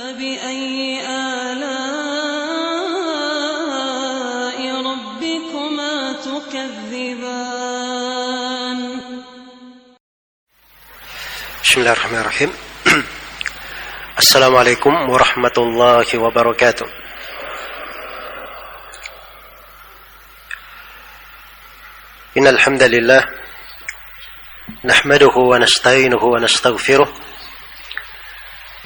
فبأي آلاء ربكما تكذبان؟ بسم الله الرحمن الرحيم. السلام عليكم ورحمة الله وبركاته. إن الحمد لله نحمده ونستعينه ونستغفره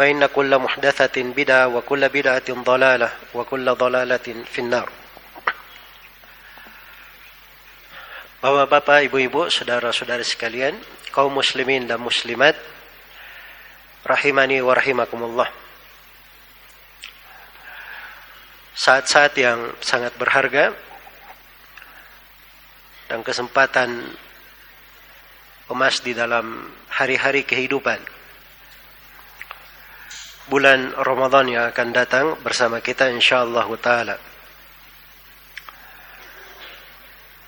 فإن كل محدثة بدعة وكل بدعة ضلالة وكل ضلالة في النار Bapak-bapak, ibu-ibu, saudara-saudari sekalian, kaum muslimin dan muslimat, rahimani wa rahimakumullah. Saat-saat yang sangat berharga dan kesempatan emas di dalam hari-hari kehidupan. Bulan Ramadan yang akan datang bersama kita insyaallah taala.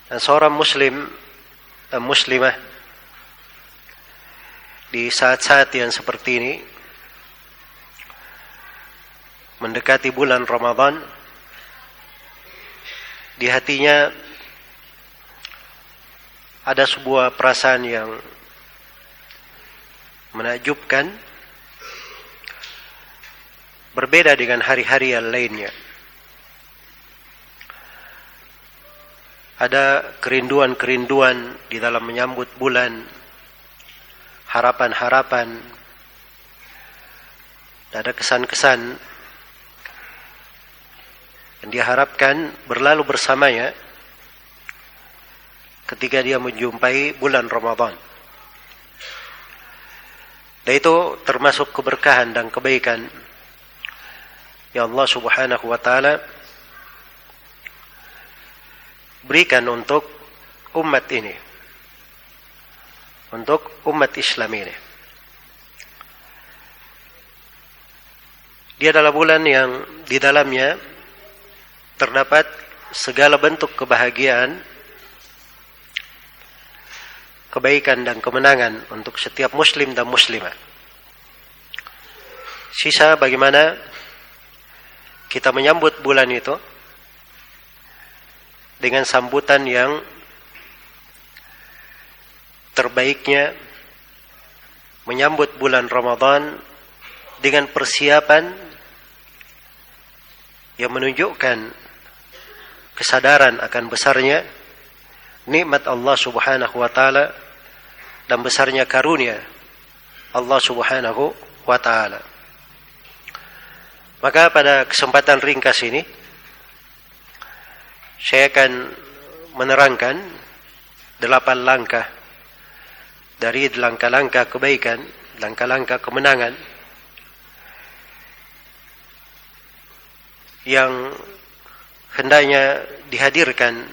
Dan seorang muslim dan muslimah di saat-saat yang seperti ini mendekati bulan Ramadan di hatinya ada sebuah perasaan yang menakjubkan berbeda dengan hari-hari yang lainnya. Ada kerinduan-kerinduan di dalam menyambut bulan, harapan-harapan, ada kesan-kesan yang diharapkan berlalu bersamanya ketika dia menjumpai bulan Ramadan. Dan itu termasuk keberkahan dan kebaikan ya Allah Subhanahu wa taala berikan untuk umat ini. Untuk umat Islam ini. Dia adalah bulan yang di dalamnya terdapat segala bentuk kebahagiaan, kebaikan dan kemenangan untuk setiap muslim dan muslimah. Sisa bagaimana kita menyambut bulan itu dengan sambutan yang terbaiknya menyambut bulan Ramadan dengan persiapan yang menunjukkan kesadaran akan besarnya nikmat Allah Subhanahu wa taala dan besarnya karunia Allah Subhanahu wa taala. Maka pada kesempatan ringkas ini saya akan menerangkan delapan langkah dari langkah-langkah kebaikan, langkah-langkah kemenangan yang hendaknya dihadirkan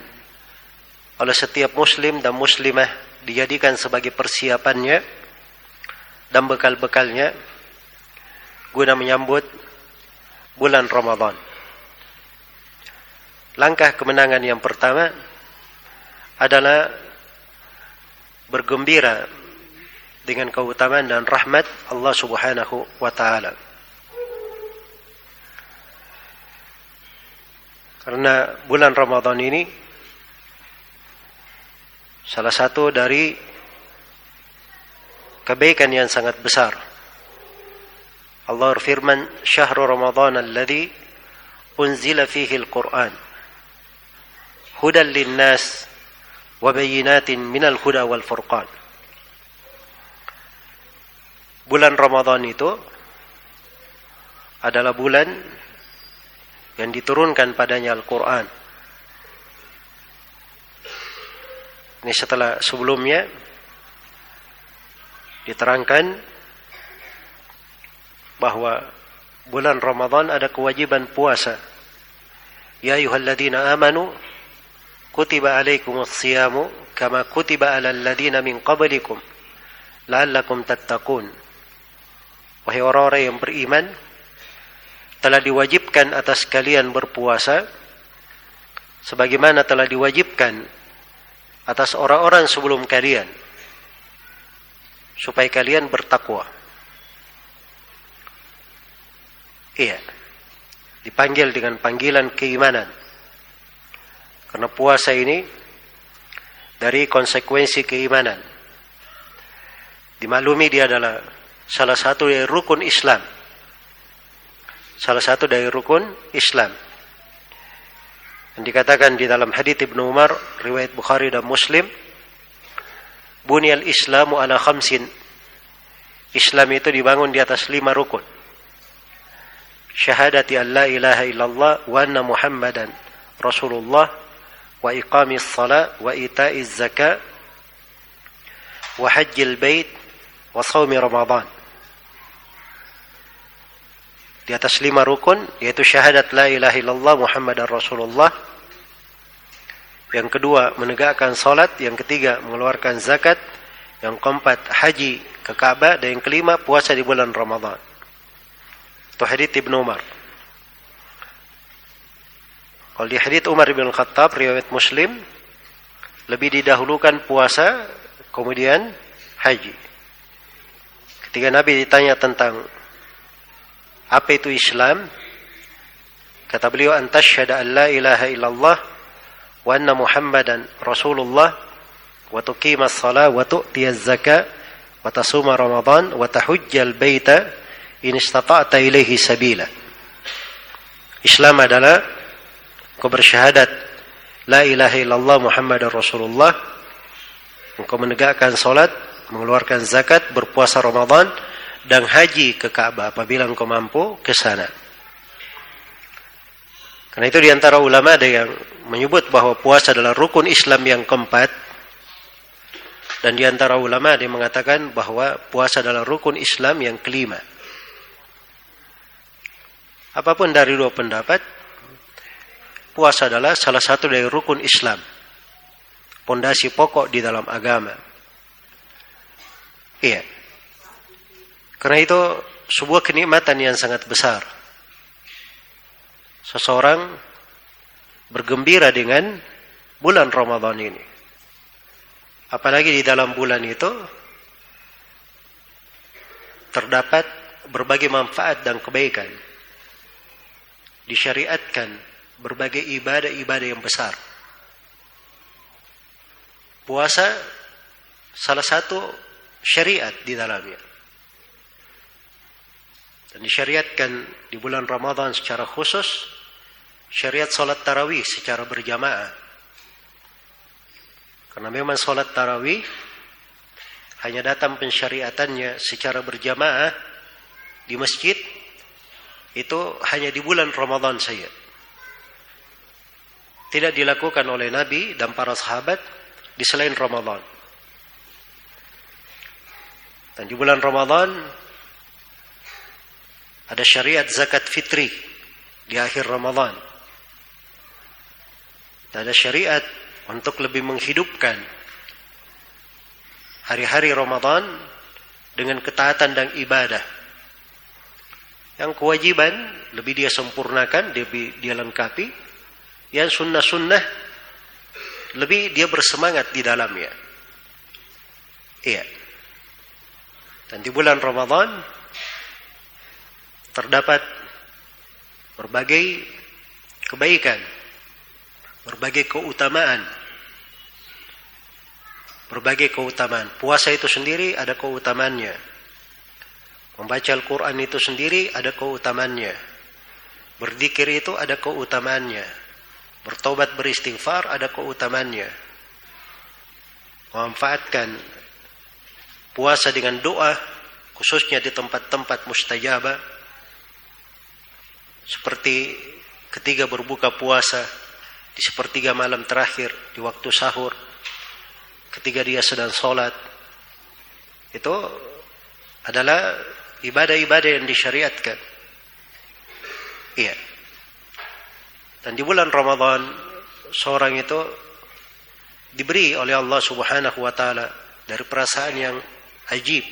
oleh setiap muslim dan muslimah dijadikan sebagai persiapannya dan bekal-bekalnya guna menyambut bulan Ramadan. langkah kemenangan yang pertama adalah bergembira dengan keutamaan dan rahmat Allah Subhanahu wa taala. Karena bulan Ramadan ini salah satu dari kebaikan yang sangat besar. Allah berfirman, "Syahrul Ramadan alladhi unzila fihi al-Qur'an hudan lin-nas wa bayyinatin minal huda wal furqan." Bulan Ramadan itu adalah bulan yang diturunkan padanya Al-Quran. Ini setelah sebelumnya diterangkan bahwa bulan Ramadan ada kewajiban puasa. Ya ayuhalladzina amanu kutiba alaikumus siyamu kama kutiba alal ladzina min qablikum la'allakum tattaqun. Wahai orang-orang yang beriman, telah diwajibkan atas kalian berpuasa sebagaimana telah diwajibkan atas orang-orang sebelum kalian supaya kalian bertakwa. Iya. Dipanggil dengan panggilan keimanan. Karena puasa ini dari konsekuensi keimanan. Dimaklumi dia adalah salah satu dari rukun Islam. Salah satu dari rukun Islam. Yang dikatakan di dalam hadis Ibnu Umar, riwayat Bukhari dan Muslim, Bunyal Islamu ala khamsin. Islam itu dibangun di atas lima rukun. Syahadati an la ilaha illallah wa anna Muhammadan Rasulullah wa iqamis salat wa ita'iz zakat wa hajjil bait wa saumi Ramadan. Di atas lima rukun yaitu syahadat la ilaha illallah Muhammadar Rasulullah. Yang kedua menegakkan salat, yang ketiga mengeluarkan zakat, yang keempat haji ke Ka'bah dan yang kelima puasa di bulan Ramadan. Itu hadis Ibnu Umar. Kalau di hadis Umar bin Khattab riwayat Muslim lebih didahulukan puasa kemudian haji. Ketika Nabi ditanya tentang apa itu Islam, kata beliau antasyhadu an la ilaha illallah wa anna Muhammadan Rasulullah wa tuqima as-salah wa tu'ti az-zakah wa tasuma Ramadan wa tahujjal baita in istata'ta ilaihi sabila. Islam adalah kau bersyahadat la ilaha illallah Muhammadar Rasulullah engkau menegakkan salat mengeluarkan zakat, berpuasa Ramadan, dan haji ke Ka'bah apabila engkau mampu ke sana. Karena itu di antara ulama ada yang menyebut bahwa puasa adalah rukun Islam yang keempat. Dan di antara ulama ada yang mengatakan bahwa puasa adalah rukun Islam yang kelima. Apa pun dari dua pendapat, puasa adalah salah satu dari rukun Islam. Pondasi pokok di dalam agama. Iya. Karena itu sebuah kenikmatan yang sangat besar. Seseorang bergembira dengan bulan Ramadan ini. Apalagi di dalam bulan itu terdapat berbagai manfaat dan kebaikan. Disyariatkan berbagai ibadah-ibadah yang besar. Puasa salah satu syariat di dalamnya. Dan disyariatkan di bulan Ramadan secara khusus syariat salat tarawih secara berjamaah. Karena memang salat tarawih hanya datang pensyariatannya secara berjamaah di masjid itu hanya di bulan Ramadan saja. Tidak dilakukan oleh Nabi dan para sahabat di selain Ramadan. Dan di bulan Ramadan ada syariat zakat fitri di akhir Ramadan. Dan ada syariat untuk lebih menghidupkan hari-hari Ramadan dengan ketaatan dan ibadah. Yang kewajiban lebih dia sempurnakan, lebih dia lengkapi. yang sunnah-sunnah lebih dia bersemangat di dalamnya. Iya. Dan di bulan Ramadan terdapat berbagai kebaikan, berbagai keutamaan. Berbagai keutamaan. Puasa itu sendiri ada keutamaannya. Membaca Al-Quran itu sendiri ada keutamaannya. Berzikir itu ada keutamaannya. Bertobat beristighfar ada keutamaannya. Memanfaatkan puasa dengan doa khususnya di tempat-tempat mustajabah seperti ketika berbuka puasa di sepertiga malam terakhir di waktu sahur ketika dia sedang sholat itu adalah ibadah-ibadah yang disyariatkan iya dan di bulan Ramadan seorang itu diberi oleh Allah Subhanahu wa taala dari perasaan yang ajib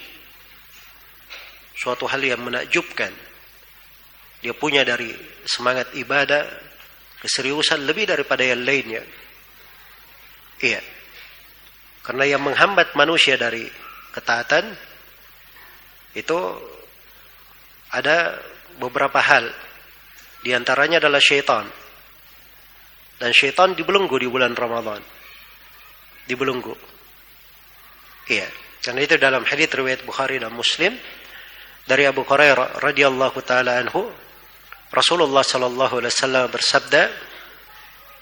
suatu hal yang menakjubkan dia punya dari semangat ibadah, keseriusan lebih daripada yang lainnya. Iya. Karena yang menghambat manusia dari ketaatan itu ada beberapa hal. Di antaranya adalah syaitan. Dan syaitan dibelenggu di bulan Ramadan. Dibelenggu. Iya. Karena itu dalam hadis riwayat Bukhari dan Muslim dari Abu Hurairah radhiyallahu taala anhu Rasulullah sallallahu alaihi wasallam bersabda,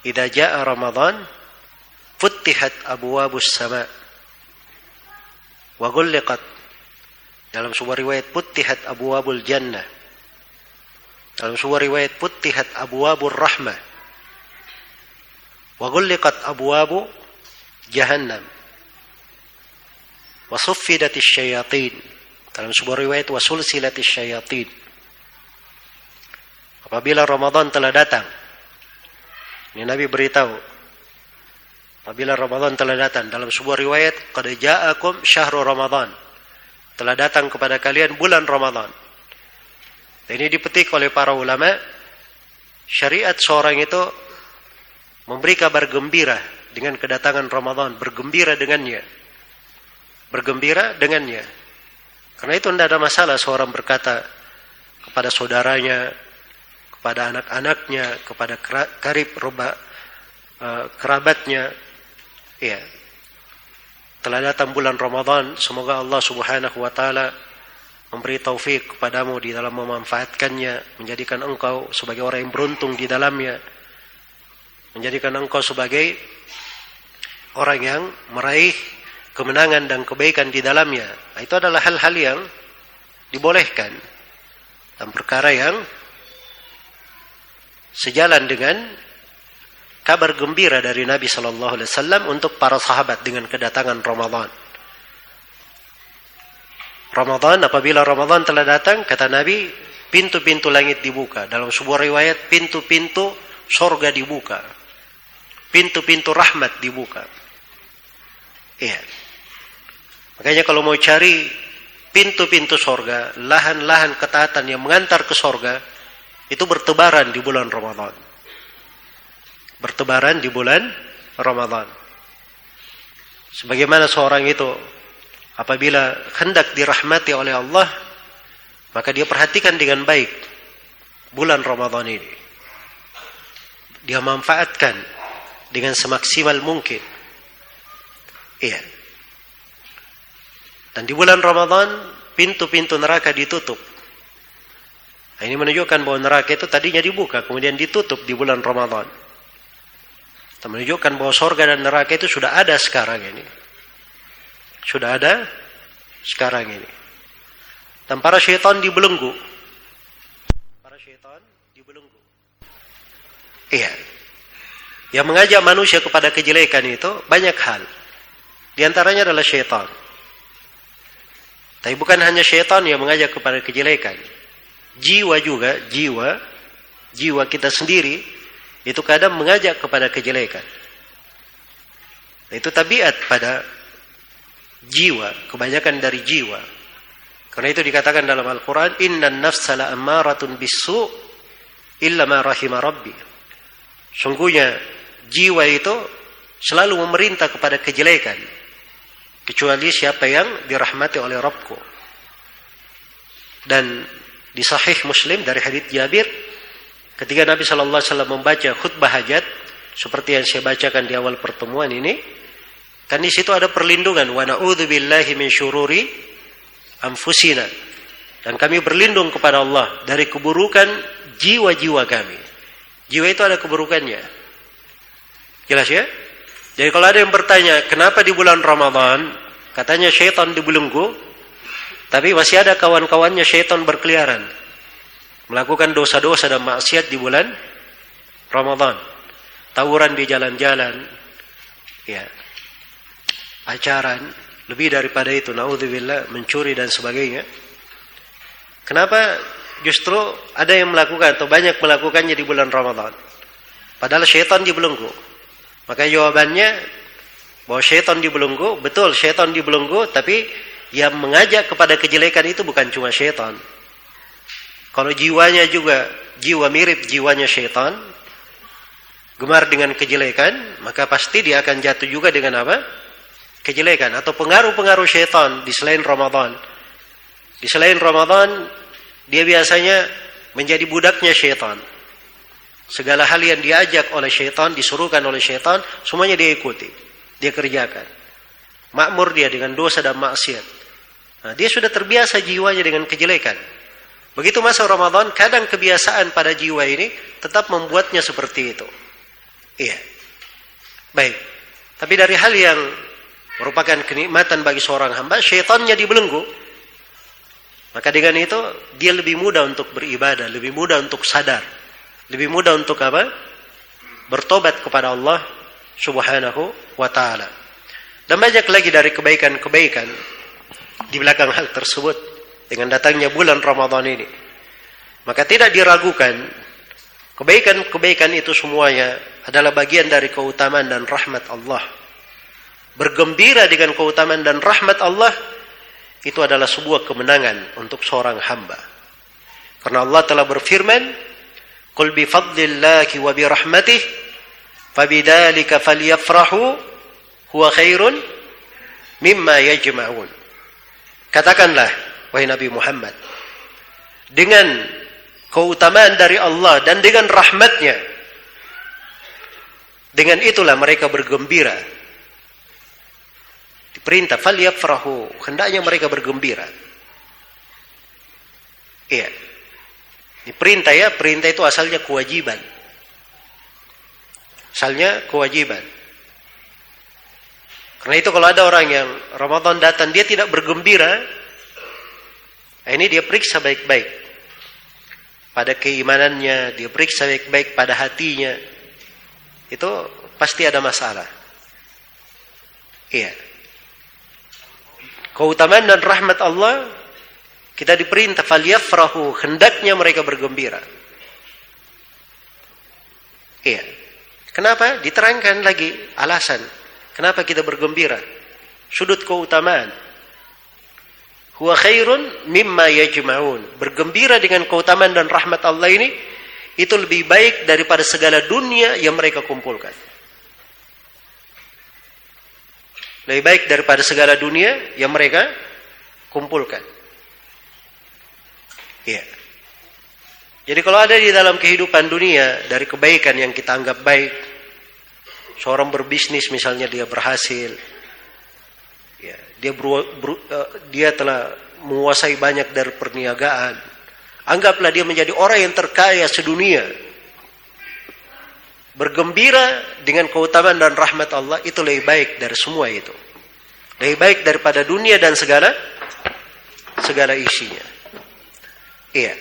"Idza jaa Ramadan, futtihat abwabus sama wa ghulqat." Dalam sebuah riwayat futtihat abwabul jannah. Dalam sebuah riwayat futtihat abwabur rahmah. Wa ghulqat abwabu jahannam. Wa suffidatis syayatin. Dalam sebuah riwayat wa sulsilatis syayatin apabila Ramadan telah datang. Ini Nabi beritahu. Apabila Ramadan telah datang dalam sebuah riwayat, "Qad ja'akum syahrul Ramadan." Telah datang kepada kalian bulan Ramadan. ini dipetik oleh para ulama, syariat seorang itu memberi kabar gembira dengan kedatangan Ramadan, bergembira dengannya. Bergembira dengannya. Karena itu tidak ada masalah seorang berkata kepada saudaranya, kepada anak-anaknya, kepada karib roba, uh, kerabatnya. Ya. Telah datang bulan Ramadan, semoga Allah Subhanahu wa taala memberi taufik kepadamu di dalam memanfaatkannya, menjadikan engkau sebagai orang yang beruntung di dalamnya. Menjadikan engkau sebagai orang yang meraih kemenangan dan kebaikan di dalamnya. Nah, itu adalah hal-hal yang dibolehkan dan perkara yang sejalan dengan kabar gembira dari Nabi Shallallahu Alaihi Wasallam untuk para sahabat dengan kedatangan Ramadan. Ramadan apabila Ramadan telah datang kata Nabi pintu-pintu langit dibuka dalam sebuah riwayat pintu-pintu sorga dibuka pintu-pintu rahmat dibuka iya makanya kalau mau cari pintu-pintu sorga lahan-lahan ketaatan yang mengantar ke sorga itu bertebaran di bulan Ramadan. Bertebaran di bulan Ramadan. Sebagaimana seorang itu apabila hendak dirahmati oleh Allah, maka dia perhatikan dengan baik bulan Ramadan ini. Dia manfaatkan dengan semaksimal mungkin. Iya. Dan di bulan Ramadan pintu-pintu neraka ditutup Nah, ini menunjukkan bahwa neraka itu tadinya dibuka, kemudian ditutup di bulan Ramadan. Menunjukkan bahwa sorga dan neraka itu sudah ada sekarang ini. Sudah ada sekarang ini. Dan para syaitan dibelenggu. Para syaitan dibelenggu. Iya. Yang mengajak manusia kepada kejelekan itu banyak hal. Di antaranya adalah syaitan. Tapi bukan hanya syaitan yang mengajak kepada kejelekan jiwa juga, jiwa, jiwa kita sendiri itu kadang mengajak kepada kejelekan. Itu tabiat pada jiwa, kebanyakan dari jiwa. Karena itu dikatakan dalam Al-Quran, Inna nafsa la ammaratun bisu illa ma rahima rabbi. Sungguhnya jiwa itu selalu memerintah kepada kejelekan. Kecuali siapa yang dirahmati oleh Rabbku. Dan di sahih Muslim dari hadits Jabir ketika Nabi Shallallahu alaihi wasallam membaca khutbah hajat seperti yang saya bacakan di awal pertemuan ini kan di situ ada perlindungan wa na'udzubillahi min syururi anfusina dan kami berlindung kepada Allah dari keburukan jiwa-jiwa kami. Jiwa itu ada keburukannya. Jelas ya? Jadi kalau ada yang bertanya, kenapa di bulan Ramadan katanya syaitan dibelenggu, tapi masih ada kawan-kawannya syaitan berkeliaran. Melakukan dosa-dosa dan maksiat di bulan Ramadan. Tawuran di jalan-jalan. Ya. Acaran. Lebih daripada itu. Naudzubillah. Mencuri dan sebagainya. Kenapa justru ada yang melakukan atau banyak melakukannya di bulan Ramadan? Padahal syaitan dibelenggu. Maka jawabannya bahwa syaitan dibelenggu, betul syaitan dibelenggu, tapi yang mengajak kepada kejelekan itu bukan cuma syaitan. Kalau jiwanya juga jiwa mirip jiwanya syaitan, gemar dengan kejelekan, maka pasti dia akan jatuh juga dengan apa? Kejelekan atau pengaruh-pengaruh syaitan di selain Ramadan. Di selain Ramadan dia biasanya menjadi budaknya syaitan. Segala hal yang diajak oleh syaitan, disuruhkan oleh syaitan, semuanya dia ikuti. Dia kerjakan. Makmur dia dengan dosa dan maksiat. Nah, dia sudah terbiasa jiwanya dengan kejelekan. Begitu masa Ramadan, kadang kebiasaan pada jiwa ini tetap membuatnya seperti itu. Iya. Baik. Tapi dari hal yang merupakan kenikmatan bagi seorang hamba, syaitannya dibelenggu. Maka dengan itu dia lebih mudah untuk beribadah, lebih mudah untuk sadar, lebih mudah untuk apa? Bertobat kepada Allah Subhanahu wa taala. Dan banyak lagi dari kebaikan-kebaikan di belakang hal tersebut dengan datangnya bulan Ramadan ini. Maka tidak diragukan kebaikan-kebaikan itu semuanya adalah bagian dari keutamaan dan rahmat Allah. Bergembira dengan keutamaan dan rahmat Allah itu adalah sebuah kemenangan untuk seorang hamba. Karena Allah telah berfirman, "Qul bi fadlillahi wa bi rahmatih fabidzalika falyafrahu huwa khairun mimma yajma'un." Katakanlah wahai Nabi Muhammad, dengan keutamaan dari Allah dan dengan rahmatnya dengan itulah mereka bergembira Diperintah falyafrahu, hendaknya mereka bergembira. Iya. Ini perintah ya, perintah itu asalnya kewajiban. Asalnya kewajiban. Karena itu kalau ada orang yang Ramadan datang dia tidak bergembira, ini dia periksa baik-baik. Pada keimanannya, dia periksa baik-baik pada hatinya. Itu pasti ada masalah. Iya. Keutamaan dan rahmat Allah kita diperintah falyafrahu hendaknya mereka bergembira. Iya. Kenapa? Diterangkan lagi alasan kenapa kita bergembira. Sudut keutamaan. Huwa khairun mimma yajma'un. Bergembira dengan keutamaan dan rahmat Allah ini itu lebih baik daripada segala dunia yang mereka kumpulkan. Lebih baik daripada segala dunia yang mereka kumpulkan. Iya. Jadi kalau ada di dalam kehidupan dunia dari kebaikan yang kita anggap baik, seorang berbisnis misalnya dia berhasil, ya, dia ber, ber, uh, dia telah menguasai banyak dari perniagaan, anggaplah dia menjadi orang yang terkaya sedunia. Bergembira dengan keutamaan dan rahmat Allah itu lebih baik dari semua itu. Lebih baik daripada dunia dan segala segala isinya. Iya.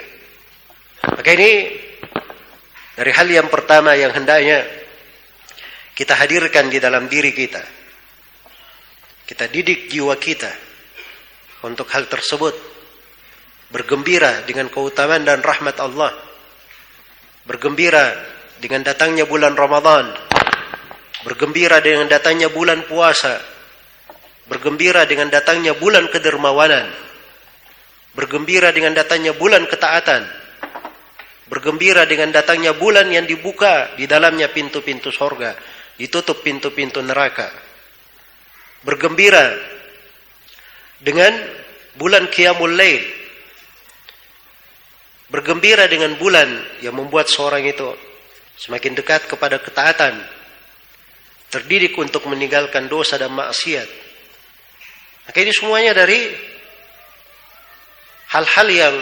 Maka ini dari hal yang pertama yang hendaknya kita hadirkan di dalam diri kita. Kita didik jiwa kita untuk hal tersebut. Bergembira dengan keutamaan dan rahmat Allah. Bergembira dengan datangnya bulan Ramadan, bergembira dengan datangnya bulan puasa, bergembira dengan datangnya bulan kedermawanan, bergembira dengan datangnya bulan ketaatan, Bergembira dengan datangnya bulan yang dibuka di dalamnya pintu-pintu sorga. Ditutup pintu-pintu neraka. Bergembira dengan bulan Qiyamul Lail. Bergembira dengan bulan yang membuat seorang itu semakin dekat kepada ketaatan. Terdidik untuk meninggalkan dosa dan maksiat. Maka ini semuanya dari hal-hal yang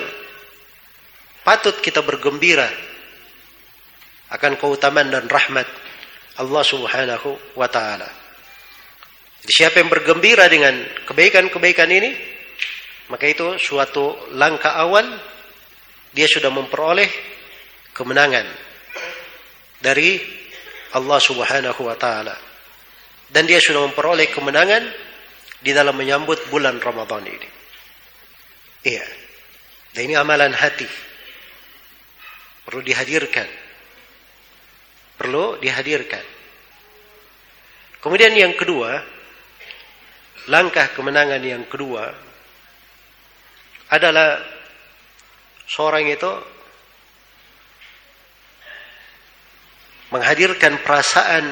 patut kita bergembira akan keutamaan dan rahmat Allah Subhanahu wa taala. Siapa yang bergembira dengan kebaikan-kebaikan ini, maka itu suatu langkah awal dia sudah memperoleh kemenangan dari Allah Subhanahu wa taala. Dan dia sudah memperoleh kemenangan di dalam menyambut bulan Ramadan ini. Iya. Dan ini amalan hati perlu dihadirkan. Perlu dihadirkan. Kemudian yang kedua, langkah kemenangan yang kedua adalah seorang itu menghadirkan perasaan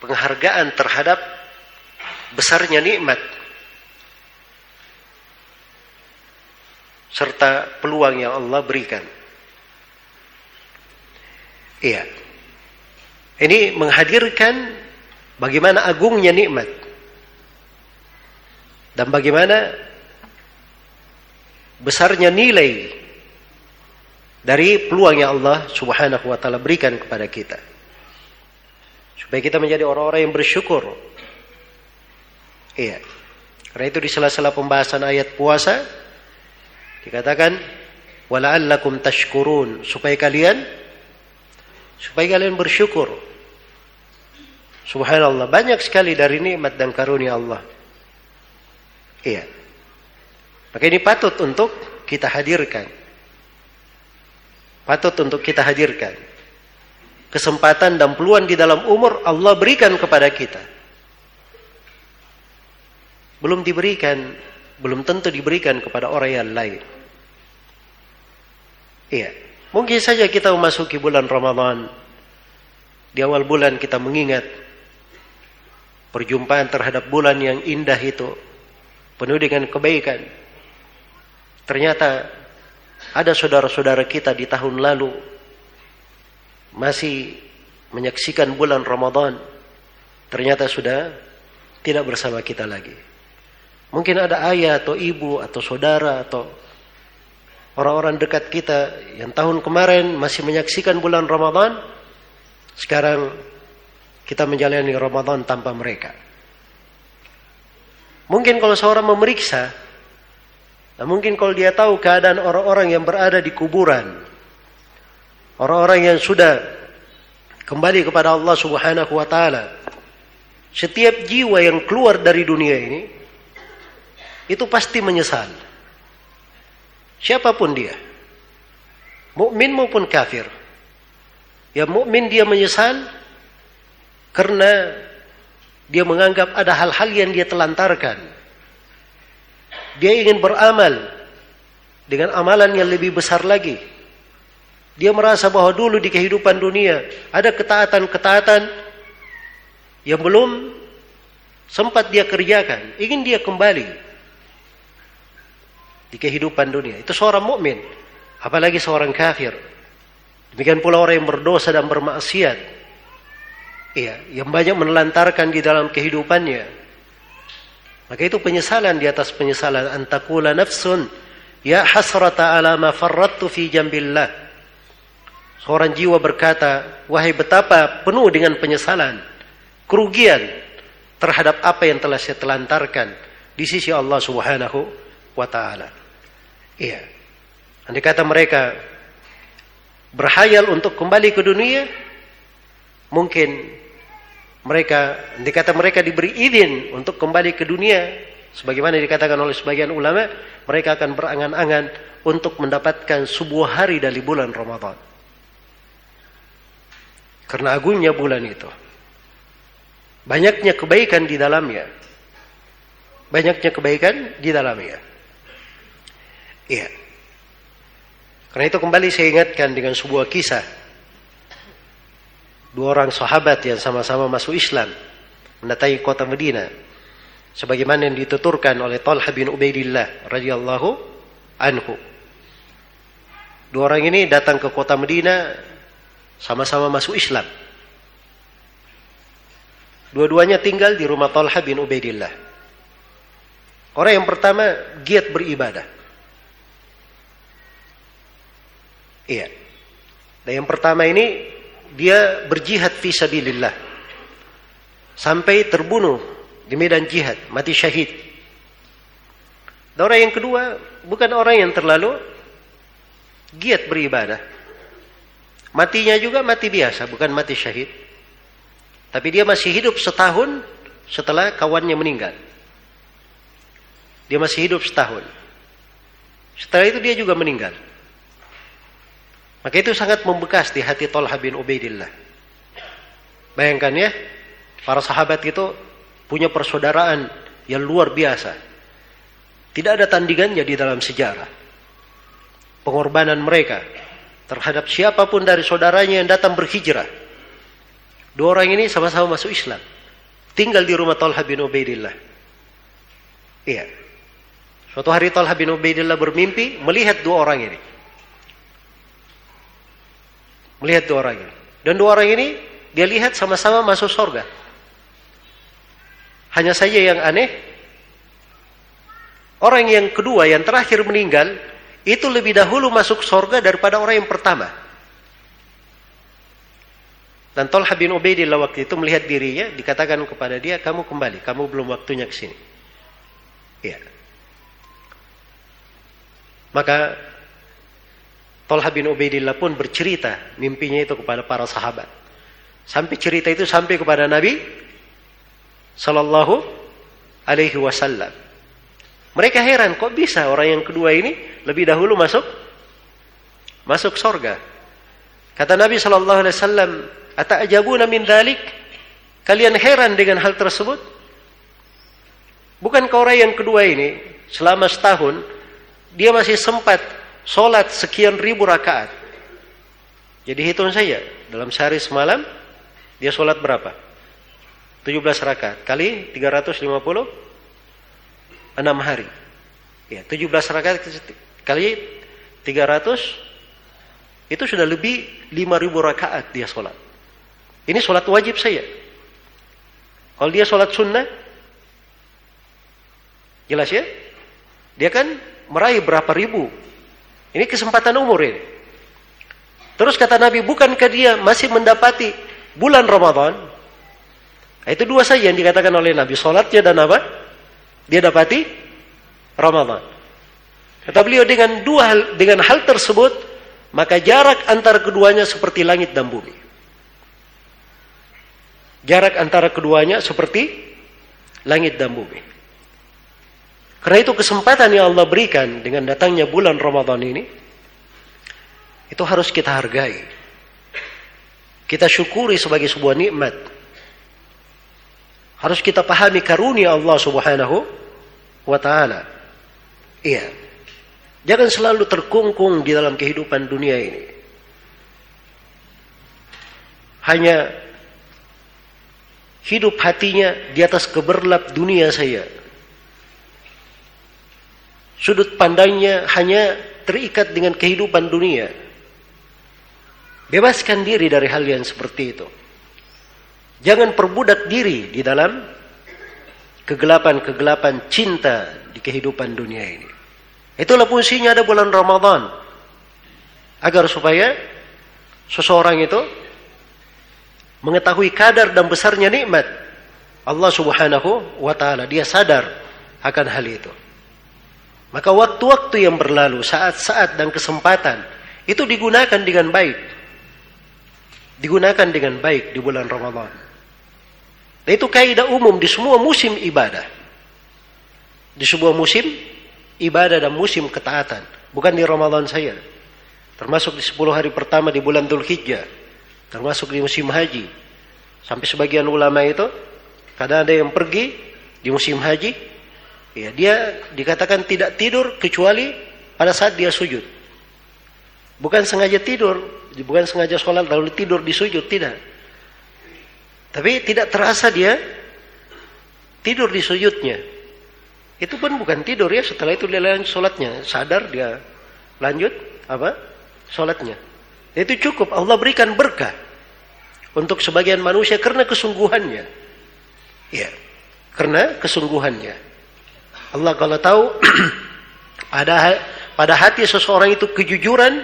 penghargaan terhadap besarnya nikmat serta peluang yang Allah berikan. Iya. Ini menghadirkan bagaimana agungnya nikmat dan bagaimana besarnya nilai dari peluang yang Allah Subhanahu wa taala berikan kepada kita. Supaya kita menjadi orang-orang yang bersyukur. Iya. Karena itu di sela-sela pembahasan ayat puasa Dikatakan wala'allakum tashkurun supaya kalian supaya kalian bersyukur. Subhanallah, banyak sekali dari nikmat dan karunia Allah. Iya. Maka ini patut untuk kita hadirkan. Patut untuk kita hadirkan. Kesempatan dan peluang di dalam umur Allah berikan kepada kita. Belum diberikan, belum tentu diberikan kepada orang yang lain. Iya. Mungkin saja kita memasuki bulan Ramadan. Di awal bulan kita mengingat perjumpaan terhadap bulan yang indah itu penuh dengan kebaikan. Ternyata ada saudara-saudara kita di tahun lalu masih menyaksikan bulan Ramadan. Ternyata sudah tidak bersama kita lagi. Mungkin ada ayah atau ibu atau saudara atau orang-orang dekat kita yang tahun kemarin masih menyaksikan bulan Ramadan, sekarang kita menjalani Ramadan tanpa mereka. Mungkin kalau seorang memeriksa, nah mungkin kalau dia tahu keadaan orang-orang yang berada di kuburan, orang-orang yang sudah kembali kepada Allah Subhanahu wa taala, setiap jiwa yang keluar dari dunia ini itu pasti menyesal. Siapa pun dia. Mukmin maupun kafir. Ya mukmin dia menyesal karena dia menganggap ada hal-hal yang dia telantarkan. Dia ingin beramal dengan amalan yang lebih besar lagi. Dia merasa bahwa dulu di kehidupan dunia ada ketaatan-ketaatan yang belum sempat dia kerjakan. Ingin dia kembali di kehidupan dunia. Itu seorang mukmin, apalagi seorang kafir. Demikian pula orang yang berdosa dan bermaksiat. Iya, yang banyak menelantarkan di dalam kehidupannya. Maka itu penyesalan di atas penyesalan antakula nafsun ya hasrata ala ma farrattu fi jambillah. Seorang jiwa berkata, wahai betapa penuh dengan penyesalan, kerugian terhadap apa yang telah saya telantarkan di sisi Allah Subhanahu wa taala. Iya. Andai kata mereka berhayal untuk kembali ke dunia, mungkin mereka, andai kata mereka diberi izin untuk kembali ke dunia, sebagaimana dikatakan oleh sebagian ulama, mereka akan berangan-angan untuk mendapatkan sebuah hari dari bulan Ramadan. Karena agungnya bulan itu. Banyaknya kebaikan di dalamnya. Banyaknya kebaikan di dalamnya. Iya. Karena itu kembali saya ingatkan dengan sebuah kisah. Dua orang sahabat yang sama-sama masuk Islam mendatangi kota Medina sebagaimana yang dituturkan oleh Talha bin Ubaidillah radhiyallahu anhu. Dua orang ini datang ke kota Medina sama-sama masuk Islam. Dua-duanya tinggal di rumah Talha bin Ubaidillah. Orang yang pertama giat beribadah. Iya. Dan yang pertama ini dia berjihad fi sabilillah. Sampai terbunuh di medan jihad, mati syahid. Dan orang yang kedua bukan orang yang terlalu giat beribadah. Matinya juga mati biasa, bukan mati syahid. Tapi dia masih hidup setahun setelah kawannya meninggal. Dia masih hidup setahun. Setelah itu dia juga meninggal. Maka itu sangat membekas di hati Tolha bin Ubaidillah. Bayangkan ya, para sahabat itu punya persaudaraan yang luar biasa. Tidak ada tandingannya di dalam sejarah. Pengorbanan mereka terhadap siapa pun dari saudaranya yang datang berhijrah. Dua orang ini sama-sama masuk Islam. Tinggal di rumah Talha bin Ubaidillah. Iya. Suatu hari Talha bin Ubaidillah bermimpi melihat dua orang ini. Melihat dua orang ini. Dan dua orang ini dia lihat sama-sama masuk surga. Hanya saja yang aneh, orang yang kedua yang terakhir meninggal itu lebih dahulu masuk surga daripada orang yang pertama. Dan Tolha bin Ubaidillah waktu itu melihat dirinya, dikatakan kepada dia, kamu kembali, kamu belum waktunya ke sini. Iya. Maka Tolha bin Ubaidillah pun bercerita mimpinya itu kepada para sahabat. Sampai cerita itu sampai kepada Nabi Sallallahu Alaihi Wasallam. Mereka heran kok bisa orang yang kedua ini lebih dahulu masuk masuk sorga. Kata Nabi Sallallahu Alaihi Wasallam, "Ata'jabuna min dalik?" Kalian heran dengan hal tersebut? Bukankah orang yang kedua ini selama setahun dia masih sempat Sholat sekian ribu rakaat. Jadi hitung saja. Dalam sehari semalam, dia sholat berapa? 17 rakaat. Kali 350, 6 hari. Ya, 17 rakaat kali 300, itu sudah lebih 5000 rakaat dia sholat. Ini sholat wajib saya. Kalau dia sholat sunnah, jelas ya? Dia kan meraih berapa ribu ini kesempatan umur ini. Terus kata Nabi, bukankah dia masih mendapati bulan Ramadan? Nah, itu dua saja yang dikatakan oleh Nabi. Sholatnya dan apa? Dia dapati Ramadan. Kata beliau dengan dua hal, dengan hal tersebut, maka jarak antara keduanya seperti langit dan bumi. Jarak antara keduanya seperti langit dan bumi. Karena itu kesempatan yang Allah berikan dengan datangnya bulan Ramadan ini, itu harus kita hargai. Kita syukuri sebagai sebuah nikmat. Harus kita pahami karunia Allah Subhanahu wa taala. Iya. Jangan selalu terkungkung di dalam kehidupan dunia ini. Hanya hidup hatinya di atas keberlap dunia saya Sudut pandangnya hanya terikat dengan kehidupan dunia. Bebaskan diri dari hal yang seperti itu. Jangan perbudak diri di dalam kegelapan-kegelapan cinta di kehidupan dunia ini. Itulah fungsinya ada bulan Ramadan. Agar supaya seseorang itu mengetahui kadar dan besarnya nikmat Allah Subhanahu wa taala. Dia sadar akan hal itu. Maka waktu-waktu yang berlalu, saat-saat dan kesempatan itu digunakan dengan baik. Digunakan dengan baik di bulan Ramadan. Dan itu kaidah umum di semua musim ibadah. Di sebuah musim ibadah dan musim ketaatan. Bukan di Ramadan saya. Termasuk di 10 hari pertama di bulan Dhul Hijjah. Termasuk di musim haji. Sampai sebagian ulama itu, kadang ada yang pergi di musim haji, Ya, dia dikatakan tidak tidur kecuali pada saat dia sujud. Bukan sengaja tidur, bukan sengaja sholat lalu tidur di sujud, tidak. Tapi tidak terasa dia tidur di sujudnya. Itu pun bukan tidur ya, setelah itu dia lanjut sholatnya. Sadar dia lanjut apa? Sholatnya. Itu cukup, Allah berikan berkah. Untuk sebagian manusia karena kesungguhannya. Ya, karena kesungguhannya. Allah kalau tahu ada pada hati seseorang itu kejujuran,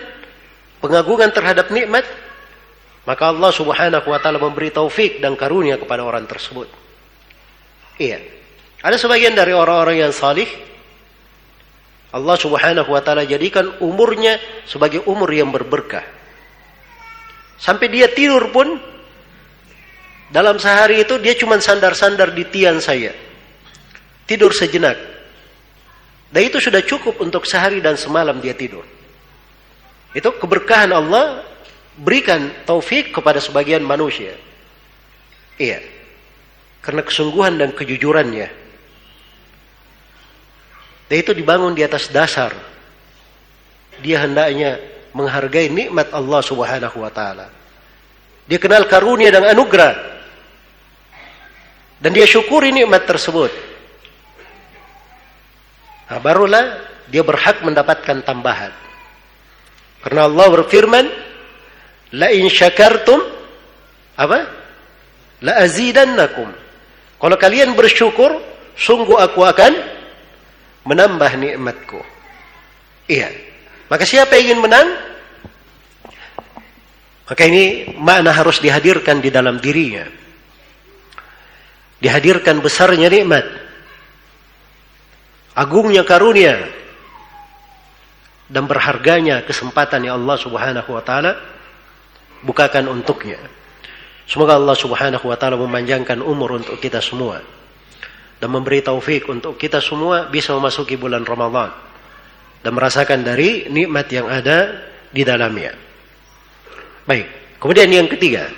pengagungan terhadap nikmat, maka Allah Subhanahu wa taala memberi taufik dan karunia kepada orang tersebut. Iya. Ada sebagian dari orang-orang yang salih Allah Subhanahu wa taala jadikan umurnya sebagai umur yang berberkah. Sampai dia tidur pun dalam sehari itu dia cuma sandar-sandar di tiang saya. Tidur sejenak. Dan itu sudah cukup untuk sehari dan semalam dia tidur. Itu keberkahan Allah berikan taufik kepada sebagian manusia. Iya. Karena kesungguhan dan kejujurannya. Dan itu dibangun di atas dasar. Dia hendaknya menghargai nikmat Allah subhanahu wa ta'ala. Dia kenal karunia dan anugerah. Dan dia syukuri nikmat tersebut. Nah, barulah dia berhak mendapatkan tambahan. Karena Allah berfirman, "La in syakartum apa? La azidannakum." Kalau kalian bersyukur, sungguh aku akan menambah nikmatku. Iya. Maka siapa yang ingin menang? Maka ini makna harus dihadirkan di dalam dirinya. Dihadirkan besarnya nikmat. Agungnya karunia dan berharganya kesempatan yang Allah Subhanahu wa taala bukakan untuknya. Semoga Allah Subhanahu wa taala memanjangkan umur untuk kita semua dan memberi taufik untuk kita semua bisa memasuki bulan Ramadan dan merasakan dari nikmat yang ada di dalamnya. Baik, kemudian yang ketiga.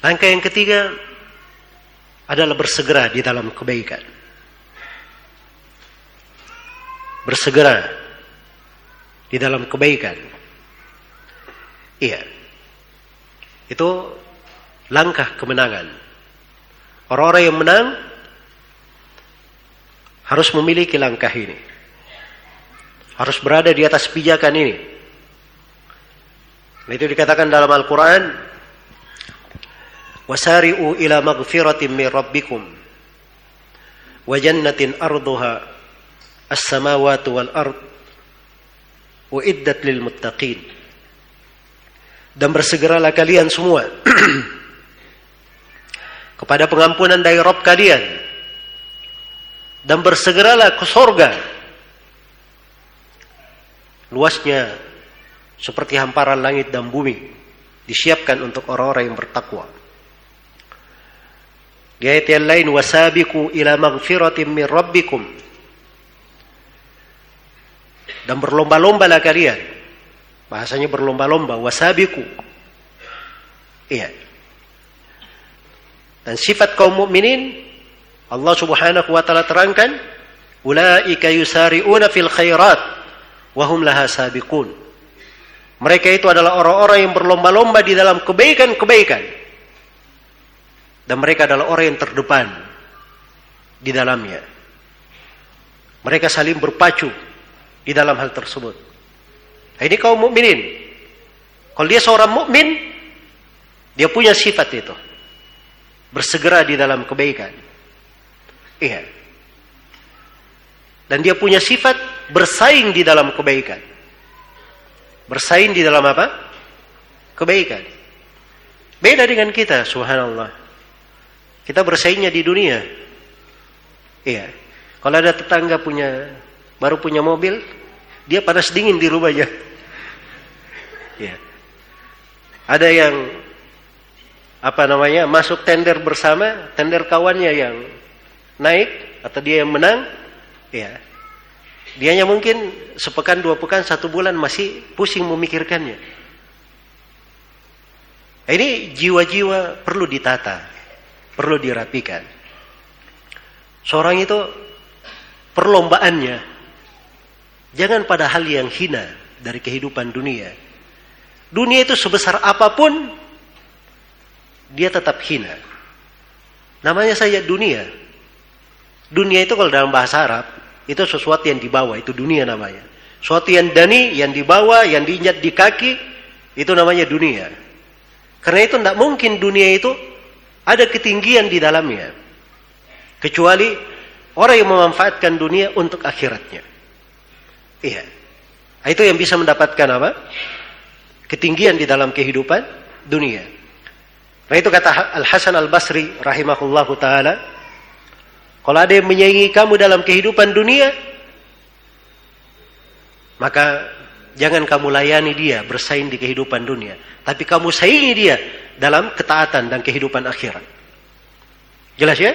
Langkah yang ketiga adalah bersegera di dalam kebaikan. Bersegera di dalam kebaikan. Iya. Itu langkah kemenangan. Orang-orang yang menang harus memiliki langkah ini. Harus berada di atas pijakan ini. Itu dikatakan dalam Al-Quran. Wasari'u ila maghfiratin min rabbikum. Wa jannatin arduha as-samawati wal ard uiddat lil muttaqin dan bersegeralah kalian semua kepada pengampunan dari Rabb kalian. Dan bersegeralah ke sorga. Luasnya seperti hamparan langit dan bumi disiapkan untuk orang-orang yang bertakwa. Di ayat yang lain wasabiku ila maghfiratin min rabbikum dan berlomba-lombalah kalian. Bahasanya berlomba-lomba, wasabiku. Iya. Dan sifat kaum mukminin Allah Subhanahu wa taala terangkan, ulaika yusari'una fil khairat wa hum laha sabiqun. Mereka itu adalah orang-orang yang berlomba-lomba di dalam kebaikan-kebaikan. Dan mereka adalah orang yang terdepan di dalamnya. Mereka saling berpacu di dalam hal tersebut. Nah, ini kaum mukminin. Kalau dia seorang mukmin, dia punya sifat itu. Bersegera di dalam kebaikan. Iya. Dan dia punya sifat bersaing di dalam kebaikan. Bersaing di dalam apa? Kebaikan. Beda dengan kita, subhanallah. Kita bersaingnya di dunia. Iya. Kalau ada tetangga punya baru punya mobil, dia panas dingin di rumahnya. Ya. Ada yang apa namanya masuk tender bersama, tender kawannya yang naik atau dia yang menang, ya. Dianya mungkin sepekan dua pekan satu bulan masih pusing memikirkannya. Ini jiwa-jiwa perlu ditata, perlu dirapikan. Seorang itu perlombaannya Jangan pada hal yang hina dari kehidupan dunia. Dunia itu sebesar apa pun, dia tetap hina. Namanya saja dunia. Dunia itu kalau dalam bahasa Arab, itu sesuatu yang dibawa, itu dunia namanya. Sesuatu yang dani, yang dibawa, yang diinjak di kaki, itu namanya dunia. Karena itu tidak mungkin dunia itu ada ketinggian di dalamnya. Kecuali orang yang memanfaatkan dunia untuk akhiratnya. Iya. Itu yang bisa mendapatkan apa? Ketinggian di dalam kehidupan dunia. Nah itu kata Al Hasan Al Basri rahimahullahu taala, kalau ada yang menyaingi kamu dalam kehidupan dunia, maka jangan kamu layani dia bersaing di kehidupan dunia, tapi kamu saingi dia dalam ketaatan dan kehidupan akhirat. Jelas ya?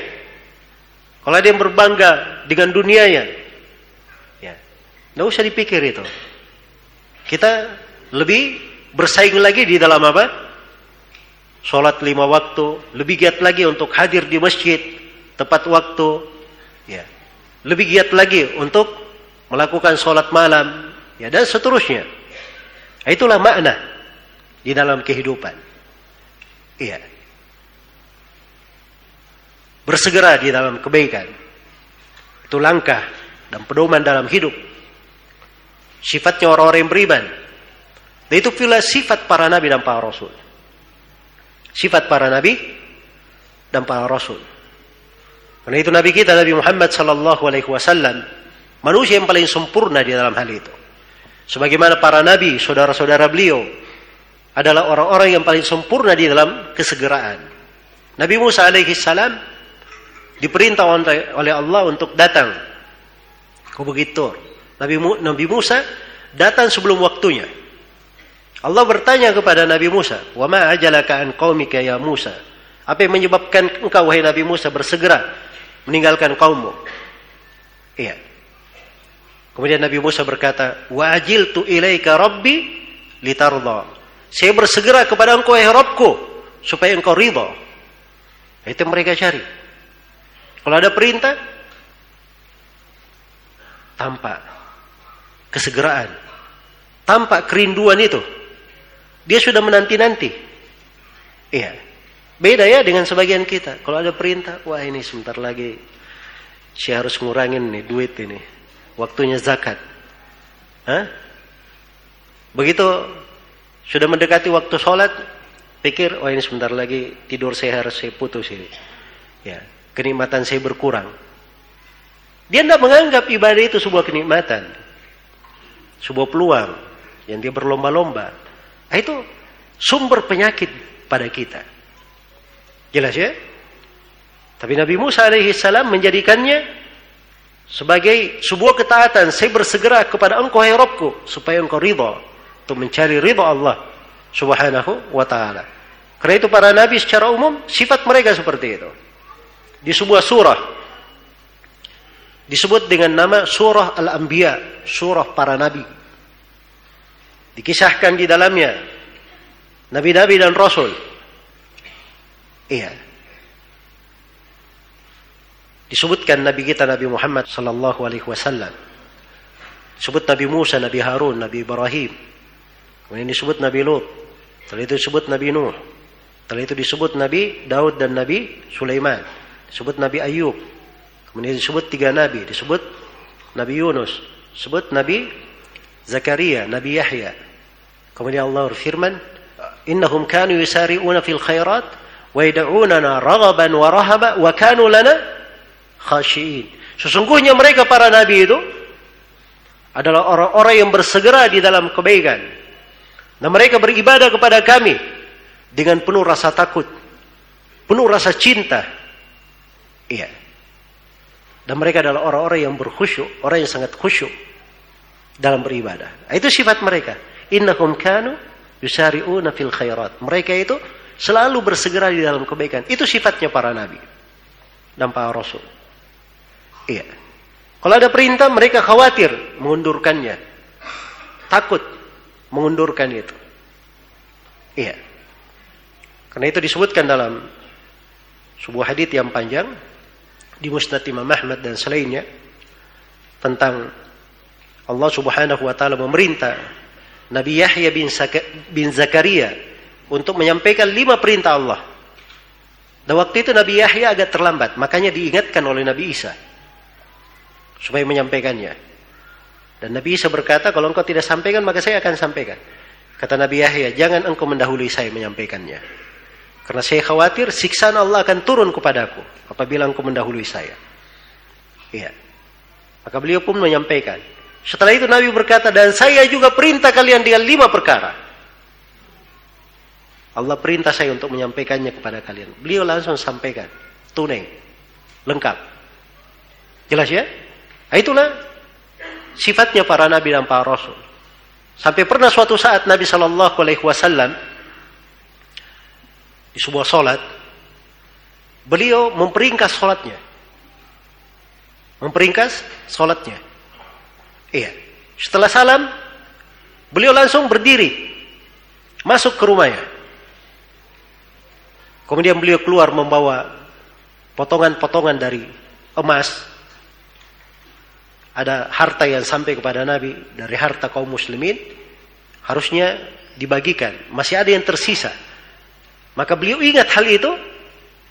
Kalau ada yang berbangga dengan dunianya, tidak usah dipikir itu. Kita lebih bersaing lagi di dalam apa? Sholat lima waktu, lebih giat lagi untuk hadir di masjid tepat waktu, ya. Lebih giat lagi untuk melakukan sholat malam, ya dan seterusnya. Itulah makna di dalam kehidupan. Iya. Bersegera di dalam kebaikan. Itu langkah dan pedoman dalam hidup Sifatnya orang-orang yang beriman. Dan itu pula sifat para nabi dan para rasul. Sifat para nabi dan para rasul. Karena itu nabi kita Nabi Muhammad sallallahu alaihi wasallam manusia yang paling sempurna di dalam hal itu. Sebagaimana para nabi, saudara-saudara beliau adalah orang-orang yang paling sempurna di dalam kesegeraan. Nabi Musa alaihi salam diperintah oleh Allah untuk datang ke Bukit Tur Nabi, Nabi Musa datang sebelum waktunya. Allah bertanya kepada Nabi Musa, "Wa ma ajalaka an qaumika ya Musa?" Apa yang menyebabkan engkau wahai Nabi Musa bersegera meninggalkan kaummu? Iya. Kemudian Nabi Musa berkata, "Wa ajiltu ilaika rabbi litarda." Saya bersegera kepada engkau wahai Rabbku supaya engkau ridha. Itu mereka cari. Kalau ada perintah, tampak kesegeraan. Tampak kerinduan itu. Dia sudah menanti-nanti. Iya. Beda ya dengan sebagian kita. Kalau ada perintah, wah ini sebentar lagi saya harus ngurangin nih duit ini. Waktunya zakat. Hah? Begitu sudah mendekati waktu sholat, pikir, oh ini sebentar lagi tidur saya harus saya putus ini. Ya, kenikmatan saya berkurang. Dia tidak menganggap ibadah itu sebuah kenikmatan sebuah peluang yang dia berlomba-lomba. Nah, itu sumber penyakit pada kita. Jelas ya? Tapi Nabi Musa alaihi salam menjadikannya sebagai sebuah ketaatan. Saya bersegera kepada engkau hai Rabbku supaya engkau ridha untuk mencari ridha Allah Subhanahu wa taala. Karena itu para nabi secara umum sifat mereka seperti itu. Di sebuah surah disebut dengan nama surah Al-Anbiya, surah para nabi. Dikisahkan di dalamnya nabi-nabi dan rasul. Iya. Disebutkan nabi kita Nabi Muhammad sallallahu alaihi wasallam. Disebut Nabi Musa, Nabi Harun, Nabi Ibrahim. Kemudian disebut Nabi Lut. Setelah itu disebut Nabi Nuh. Setelah itu disebut Nabi Daud dan Nabi Sulaiman. Disebut Nabi Ayub. Kemudian disebut tiga nabi, disebut Nabi Yunus, disebut Nabi Zakaria, Nabi Yahya. Kemudian Allah berfirman, "Innahum kanu yusari'una fil khairat wa yad'unana raghaban wa rahaba wa kanu lana khashiin." Sesungguhnya mereka para nabi itu adalah orang-orang yang bersegera di dalam kebaikan. Dan mereka beribadah kepada kami dengan penuh rasa takut, penuh rasa cinta. Iya. Dan mereka adalah orang-orang yang berkhusyuk, orang yang sangat khusyuk dalam beribadah. Itu sifat mereka. Innahum kanu yusari'una fil khairat. Mereka itu selalu bersegera di dalam kebaikan. Itu sifatnya para nabi dan para rasul. Iya. Kalau ada perintah mereka khawatir mengundurkannya. Takut mengundurkan itu. Iya. Karena itu disebutkan dalam sebuah hadis yang panjang di Musnad Imam Ahmad dan selainnya tentang Allah Subhanahu wa taala memerintah Nabi Yahya bin, Zaka- bin Zakaria untuk menyampaikan lima perintah Allah. Dan waktu itu Nabi Yahya agak terlambat, makanya diingatkan oleh Nabi Isa supaya menyampaikannya. Dan Nabi Isa berkata, kalau engkau tidak sampaikan maka saya akan sampaikan. Kata Nabi Yahya, jangan engkau mendahului saya menyampaikannya. Karena saya khawatir siksaan Allah akan turun kepadaku apabila engkau mendahului saya. Iya. Maka beliau pun menyampaikan. Setelah itu Nabi berkata, dan saya juga perintah kalian dengan lima perkara. Allah perintah saya untuk menyampaikannya kepada kalian. Beliau langsung sampaikan. Tunai. Lengkap. Jelas ya? Nah, itulah sifatnya para nabi dan para rasul. Sampai pernah suatu saat Nabi Shallallahu Alaihi Wasallam di sebuah solat, beliau memperingkas solatnya, memperingkas solatnya. Iya. Setelah salam, beliau langsung berdiri, masuk ke rumahnya. Kemudian beliau keluar membawa potongan-potongan dari emas. Ada harta yang sampai kepada Nabi dari harta kaum muslimin. Harusnya dibagikan. Masih ada yang tersisa. Maka beliau ingat hal itu.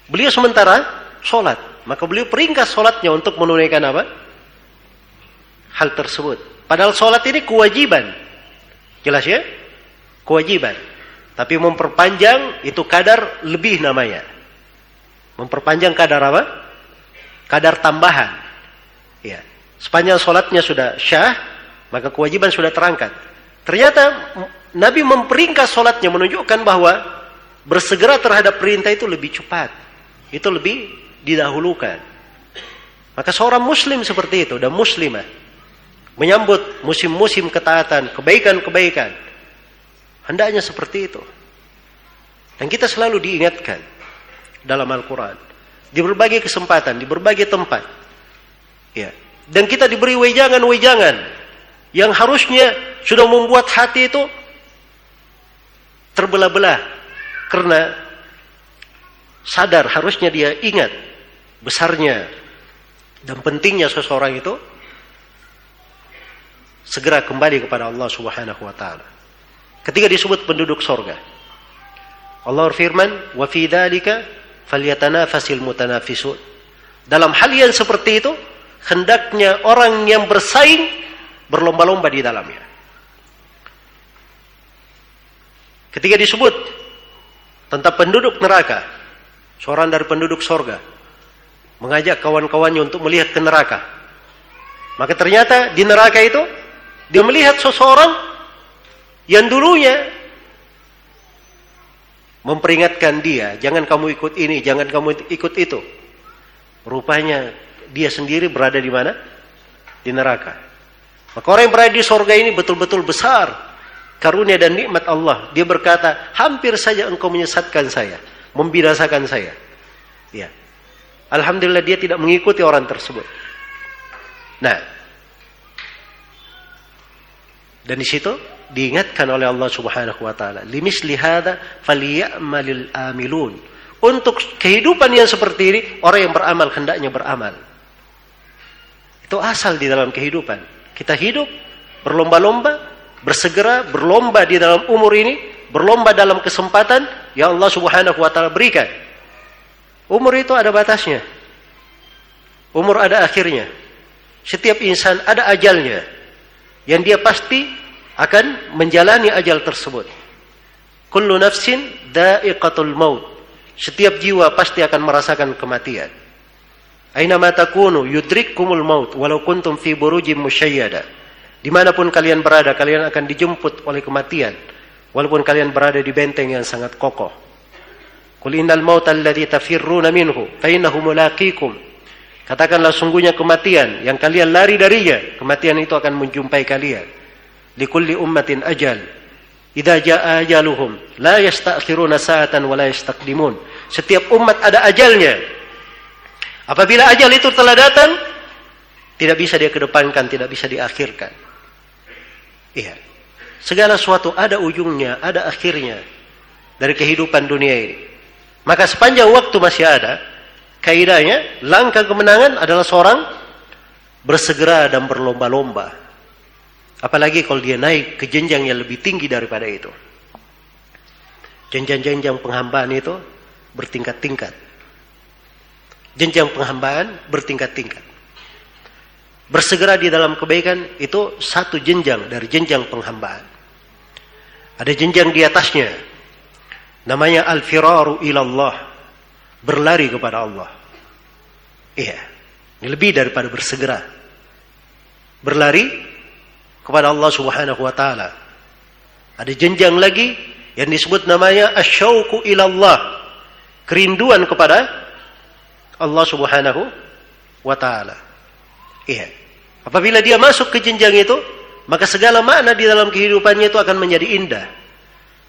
Beliau sementara sholat. Maka beliau peringkas sholatnya untuk menunaikan apa? Hal tersebut. Padahal sholat ini kewajiban. Jelas ya? Kewajiban. Tapi memperpanjang itu kadar lebih namanya. Memperpanjang kadar apa? Kadar tambahan. Ya. Sepanjang sholatnya sudah syah, maka kewajiban sudah terangkat. Ternyata Nabi memperingkas sholatnya menunjukkan bahwa bersegera terhadap perintah itu lebih cepat. Itu lebih didahulukan. Maka seorang muslim seperti itu dan muslimah menyambut musim-musim ketaatan, kebaikan-kebaikan. Hendaknya seperti itu. Dan kita selalu diingatkan dalam Al-Quran. Di berbagai kesempatan, di berbagai tempat. Ya. Dan kita diberi wejangan-wejangan yang harusnya sudah membuat hati itu terbelah-belah. Karena sadar harusnya dia ingat besarnya dan pentingnya seseorang itu segera kembali kepada Allah Subhanahu wa taala. Ketika disebut penduduk sorga, Allah berfirman, "Wa fi dzalika falyatanafasil mutanafisun." Dalam hal yang seperti itu, hendaknya orang yang bersaing berlomba-lomba di dalamnya. Ketika disebut tentang penduduk neraka, seorang dari penduduk sorga mengajak kawan-kawannya untuk melihat ke neraka. Maka ternyata di neraka itu dia melihat seseorang yang dulunya memperingatkan dia, jangan kamu ikut ini, jangan kamu ikut itu. Rupanya dia sendiri berada di mana? Di neraka. Maka orang yang berada di sorga ini betul-betul besar karunia dan nikmat Allah. Dia berkata, hampir saja engkau menyesatkan saya, membinasakan saya. Ya. Alhamdulillah dia tidak mengikuti orang tersebut. Nah, dan di situ diingatkan oleh Allah Subhanahu wa taala, "Limisli hadza falyamalil amilun." Untuk kehidupan yang seperti ini, orang yang beramal hendaknya beramal. Itu asal di dalam kehidupan. Kita hidup berlomba-lomba, bersegera berlomba di dalam umur ini, berlomba dalam kesempatan yang Allah Subhanahu wa taala berikan. Umur itu ada batasnya. Umur ada akhirnya. Setiap insan ada ajalnya. Yang dia pasti akan menjalani ajal tersebut. Kullu nafsin da'iqatul maut. Setiap jiwa pasti akan merasakan kematian. Aina ma takunu yudrikkumul maut walau kuntum fi burujim musyayyada. Di mana pun kalian berada, kalian akan dijemput oleh kematian. Walaupun kalian berada di benteng yang sangat kokoh. Qul innal mauta alladhi tafirruna minhu fa innahu mulaqikum. Katakanlah sungguhnya kematian yang kalian lari darinya, kematian itu akan menjumpai kalian. Likulli ummatin ajal. Idza jaa ajaluhum la yasta'khiruna sa'atan wa la yastaqdimun. Setiap umat ada ajalnya. Apabila ajal itu telah datang, tidak bisa dia kedepankan, tidak bisa diakhirkan. Iya. Segala sesuatu ada ujungnya, ada akhirnya dari kehidupan dunia ini. Maka sepanjang waktu masih ada, kaidahnya langkah kemenangan adalah seorang bersegera dan berlomba-lomba. Apalagi kalau dia naik ke jenjang yang lebih tinggi daripada itu. Jenjang-jenjang penghambaan itu bertingkat-tingkat. Jenjang penghambaan bertingkat-tingkat. Bersegera di dalam kebaikan itu satu jenjang dari jenjang penghambaan. Ada jenjang di atasnya. Namanya al-firaru ilallah. Berlari kepada Allah. Iya. Ini lebih daripada bersegera. Berlari kepada Allah Subhanahu wa taala. Ada jenjang lagi yang disebut namanya asyauku ilallah. Kerinduan kepada Allah Subhanahu wa taala. Iya. Apabila dia masuk ke jenjang itu, maka segala makna di dalam kehidupannya itu akan menjadi indah.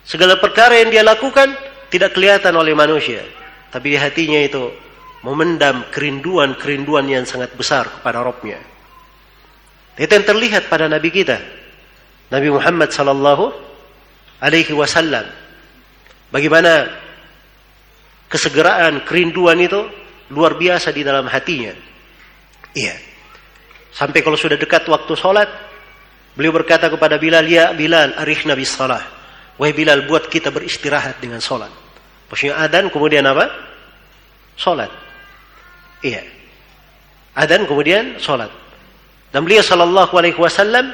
Segala perkara yang dia lakukan tidak kelihatan oleh manusia, tapi di hatinya itu memendam kerinduan-kerinduan yang sangat besar kepada Robnya. Itu yang terlihat pada Nabi kita, Nabi Muhammad sallallahu alaihi wasallam. Bagaimana kesegeraan, kerinduan itu luar biasa di dalam hatinya. Iya. Sampai kalau sudah dekat waktu sholat, beliau berkata kepada Bilal, Ya Bilal, arif Nabi salah. Wahai Bilal, buat kita beristirahat dengan sholat. Maksudnya adan, kemudian apa? Sholat. Iya. Adan, kemudian sholat. Dan beliau sallallahu alaihi wasallam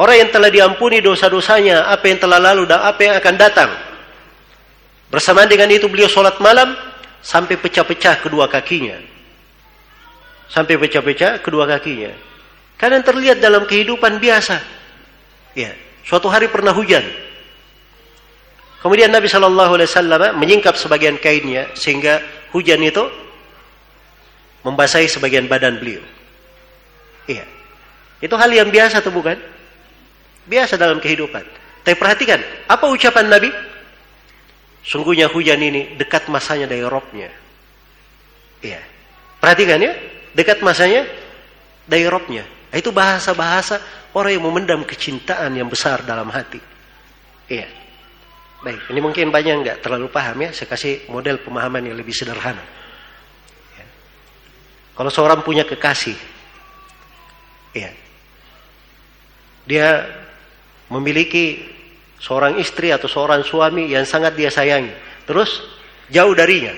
orang yang telah diampuni dosa-dosanya, apa yang telah lalu dan apa yang akan datang. Bersamaan dengan itu beliau sholat malam sampai pecah-pecah kedua kakinya. Sampai pecah-pecah kedua kakinya. Karena terlihat dalam kehidupan biasa. Ya, suatu hari pernah hujan. Kemudian Nabi Shallallahu Alaihi Wasallam menyingkap sebagian kainnya sehingga hujan itu membasahi sebagian badan beliau. Iya. Itu hal yang biasa atau bukan? Biasa dalam kehidupan. Tapi perhatikan, apa ucapan Nabi? Sungguhnya hujan ini dekat masanya dari robnya. Iya. Perhatikan ya, dekat masanya dari robnya. Itu bahasa-bahasa orang yang memendam kecintaan yang besar dalam hati. Iya. Baik, ini mungkin banyak nggak terlalu paham ya. Saya kasih model pemahaman yang lebih sederhana. Ya. Kalau seorang punya kekasih, ya, dia memiliki seorang istri atau seorang suami yang sangat dia sayangi, terus jauh darinya,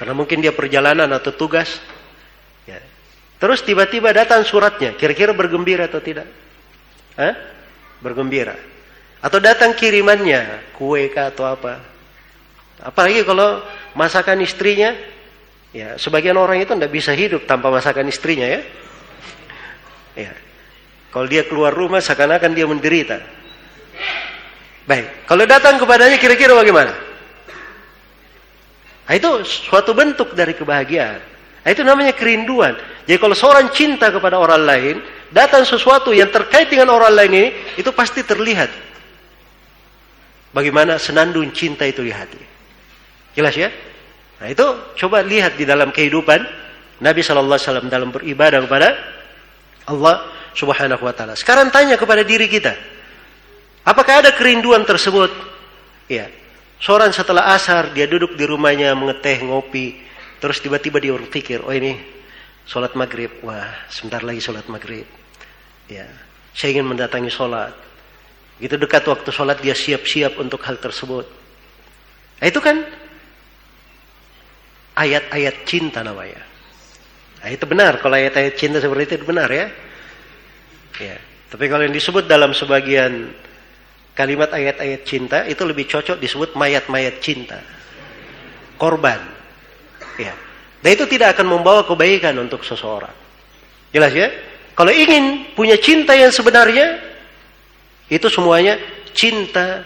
karena mungkin dia perjalanan atau tugas, ya. terus tiba-tiba datang suratnya, kira-kira bergembira atau tidak? Hah? Bergembira. Atau datang kirimannya, kue kah atau apa. Apalagi kalau masakan istrinya, ya sebagian orang itu tidak bisa hidup tanpa masakan istrinya ya. Ya. Kalau dia keluar rumah seakan-akan dia menderita. Baik, kalau datang kepadanya kira-kira bagaimana? Nah, itu suatu bentuk dari kebahagiaan. Nah, itu namanya kerinduan. Jadi kalau seorang cinta kepada orang lain, datang sesuatu yang terkait dengan orang lain ini, itu pasti terlihat Bagaimana senandung cinta itu di hati. Jelas ya? Nah itu coba lihat di dalam kehidupan Nabi Shallallahu Alaihi Wasallam dalam beribadah kepada Allah Subhanahu Wa Taala. Sekarang tanya kepada diri kita, apakah ada kerinduan tersebut? Ya, seorang setelah asar dia duduk di rumahnya mengeteh ngopi, terus tiba-tiba dia berpikir, oh ini sholat maghrib, wah sebentar lagi sholat maghrib. Ya, saya ingin mendatangi sholat. Gitu dekat waktu sholat dia siap-siap untuk hal tersebut. Nah, itu kan ayat-ayat cinta namanya. Nah, itu benar kalau ayat-ayat cinta seperti itu benar ya. Ya. Tapi kalau yang disebut dalam sebagian kalimat ayat-ayat cinta itu lebih cocok disebut mayat-mayat cinta. Korban. Ya. Dan itu tidak akan membawa kebaikan untuk seseorang. Jelas ya? Kalau ingin punya cinta yang sebenarnya, itu semuanya cinta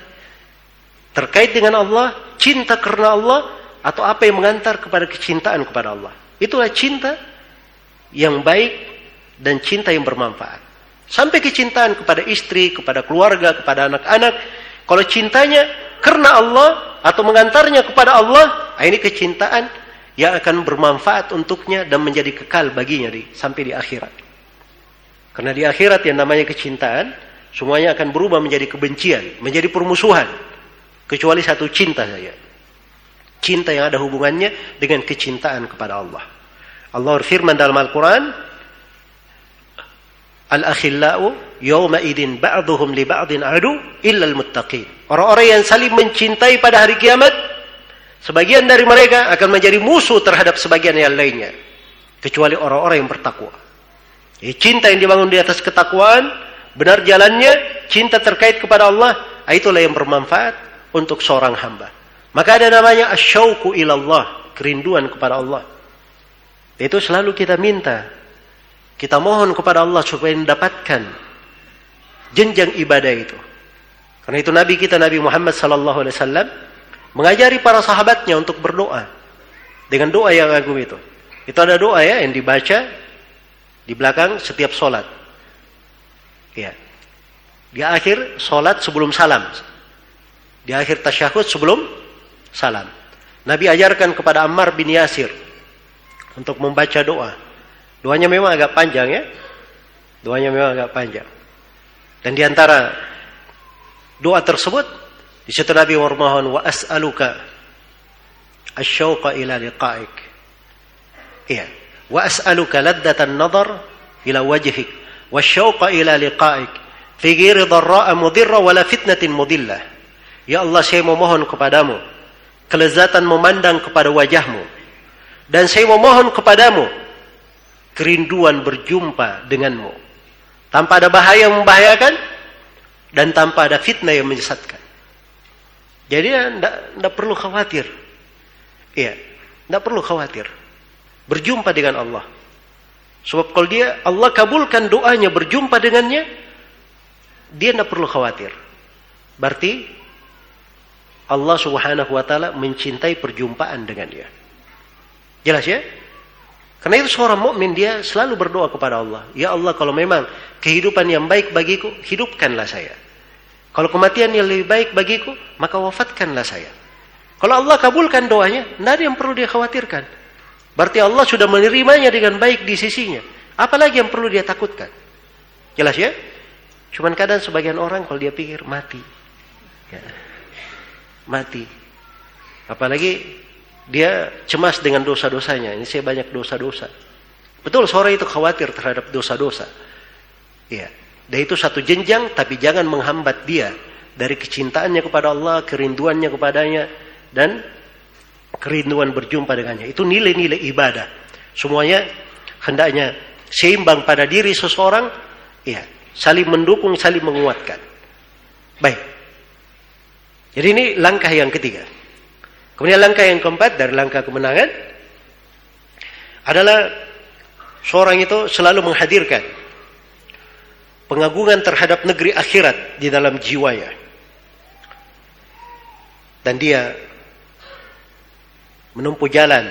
terkait dengan Allah, cinta karena Allah, atau apa yang mengantar kepada kecintaan kepada Allah. Itulah cinta yang baik dan cinta yang bermanfaat. Sampai kecintaan kepada istri, kepada keluarga, kepada anak-anak. Kalau cintanya karena Allah atau mengantarnya kepada Allah, nah ini kecintaan yang akan bermanfaat untuknya dan menjadi kekal baginya di, sampai di akhirat. Karena di akhirat yang namanya kecintaan semuanya akan berubah menjadi kebencian, menjadi permusuhan. Kecuali satu cinta saja. Cinta yang ada hubungannya dengan kecintaan kepada Allah. Allah berfirman dalam Al-Quran, Al-akhillau yawma idin ba'duhum li ba'din adu illa al-muttaqin. Orang-orang yang saling mencintai pada hari kiamat sebagian dari mereka akan menjadi musuh terhadap sebagian yang lainnya kecuali orang-orang yang bertakwa. Ya, cinta yang dibangun di atas ketakwaan, benar jalannya, cinta terkait kepada Allah, itulah yang bermanfaat untuk seorang hamba. Maka ada namanya asyauku ilallah, kerinduan kepada Allah. Itu selalu kita minta kita mohon kepada Allah supaya mendapatkan jenjang ibadah itu. Karena itu Nabi kita Nabi Muhammad sallallahu alaihi wasallam mengajari para sahabatnya untuk berdoa dengan doa yang agung itu. Itu ada doa ya yang dibaca di belakang setiap solat. Ya. Di akhir solat sebelum salam. Di akhir tasyahud sebelum salam. Nabi ajarkan kepada Ammar bin Yasir untuk membaca doa. Doanya memang agak panjang ya. Doanya memang agak panjang. Dan di antara doa tersebut di situ Nabi memohon wa as'aluka asyauqa ila liqa'ik. Iya. Wa as'aluka laddatan nadar ila wajhik wa syauqa ila liqa'ik fi ghairi dharra'a mudirra wala fitnatin mudillah. Ya Allah saya memohon kepadamu kelezatan memandang kepada wajahmu dan saya memohon kepadamu kerinduan berjumpa denganmu. Tanpa ada bahaya yang membahayakan dan tanpa ada fitnah yang menyesatkan. Jadi tidak perlu khawatir. Iya, tidak perlu khawatir. Berjumpa dengan Allah. Sebab kalau dia Allah kabulkan doanya berjumpa dengannya, dia tidak perlu khawatir. Berarti Allah Subhanahu wa taala mencintai perjumpaan dengan dia. Jelas ya? Karena itu seorang mukmin dia selalu berdoa kepada Allah. Ya Allah kalau memang kehidupan yang baik bagiku, hidupkanlah saya. Kalau kematian yang lebih baik bagiku, maka wafatkanlah saya. Kalau Allah kabulkan doanya, tidak ada yang perlu dia khawatirkan. Berarti Allah sudah menerimanya dengan baik di sisinya. Apalagi yang perlu dia takutkan. Jelas ya? Cuman kadang sebagian orang kalau dia pikir mati. Ya. Mati. Apalagi dia cemas dengan dosa-dosanya. Ini saya banyak dosa-dosa. Betul seorang itu khawatir terhadap dosa-dosa. Ya. Dan itu satu jenjang tapi jangan menghambat dia dari kecintaannya kepada Allah, kerinduannya kepadanya dan kerinduan berjumpa dengannya. Itu nilai-nilai ibadah. Semuanya hendaknya seimbang pada diri seseorang, ya, saling mendukung, saling menguatkan. Baik. Jadi ini langkah yang ketiga. Kemudian langkah yang keempat dari langkah kemenangan adalah seorang itu selalu menghadirkan pengagungan terhadap negeri akhirat di dalam jiwanya. Dan dia menempuh jalan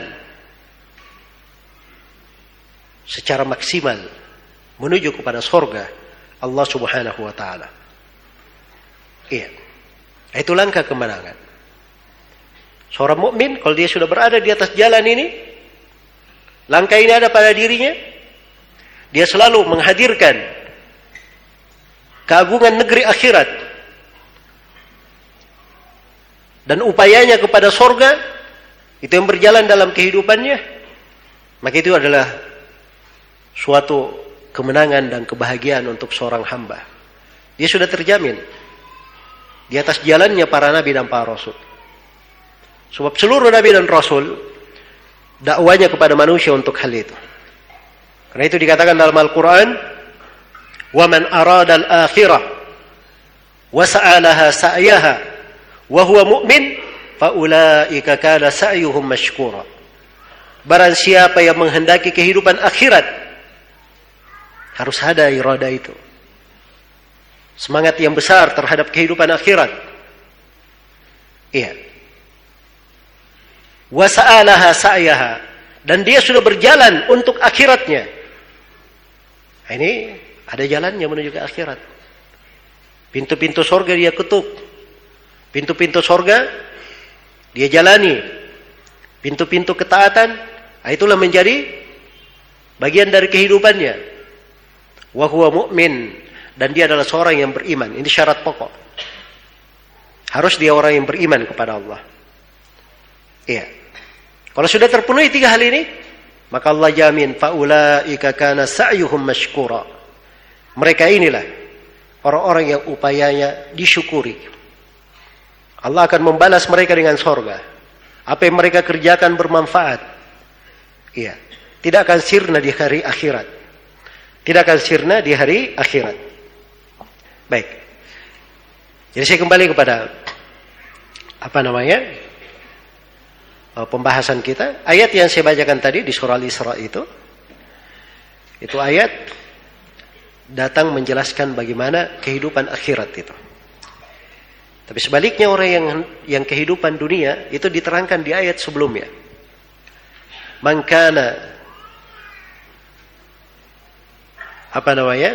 secara maksimal menuju kepada sorga Allah Subhanahu wa taala. Iya. Itu langkah kemenangan. Seorang mukmin kalau dia sudah berada di atas jalan ini, langkah ini ada pada dirinya, dia selalu menghadirkan keagungan negeri akhirat dan upayanya kepada sorga itu yang berjalan dalam kehidupannya, maka itu adalah suatu kemenangan dan kebahagiaan untuk seorang hamba. Dia sudah terjamin di atas jalannya para nabi dan para rasul. Sebab seluruh nabi dan rasul dakwanya kepada manusia untuk hal itu. Karena itu dikatakan dalam Al-Qur'an, "Wa man arada al-akhirah wa sa'alaha sa'yaha wa huwa mu'min fa sa'yuhum mashkura." Barang siapa yang menghendaki kehidupan akhirat harus ada irada itu. Semangat yang besar terhadap kehidupan akhirat. Iya wasa'alaha sa'yaha dan dia sudah berjalan untuk akhiratnya. Nah, ini ada jalannya menuju ke akhirat. Pintu-pintu sorga dia ketuk. Pintu-pintu sorga dia jalani. Pintu-pintu ketaatan, nah, itulah menjadi bagian dari kehidupannya. Wahuwa mu'min. Dan dia adalah seorang yang beriman. Ini syarat pokok. Harus dia orang yang beriman kepada Allah. Iya. Kalau sudah terpenuhi tiga hal ini, maka Allah jamin faulaika kana sa'yuhum mashkura. Mereka inilah orang-orang yang upayanya disyukuri. Allah akan membalas mereka dengan sorga. Apa yang mereka kerjakan bermanfaat. Iya. Tidak akan sirna di hari akhirat. Tidak akan sirna di hari akhirat. Baik. Jadi saya kembali kepada apa namanya? Eh, pembahasan kita. Ayat yang saya bacakan tadi di surah Al-Isra itu. Itu ayat datang menjelaskan bagaimana kehidupan akhirat itu. Tapi sebaliknya orang yang yang kehidupan dunia itu diterangkan di ayat sebelumnya. Mangkana apa namanya?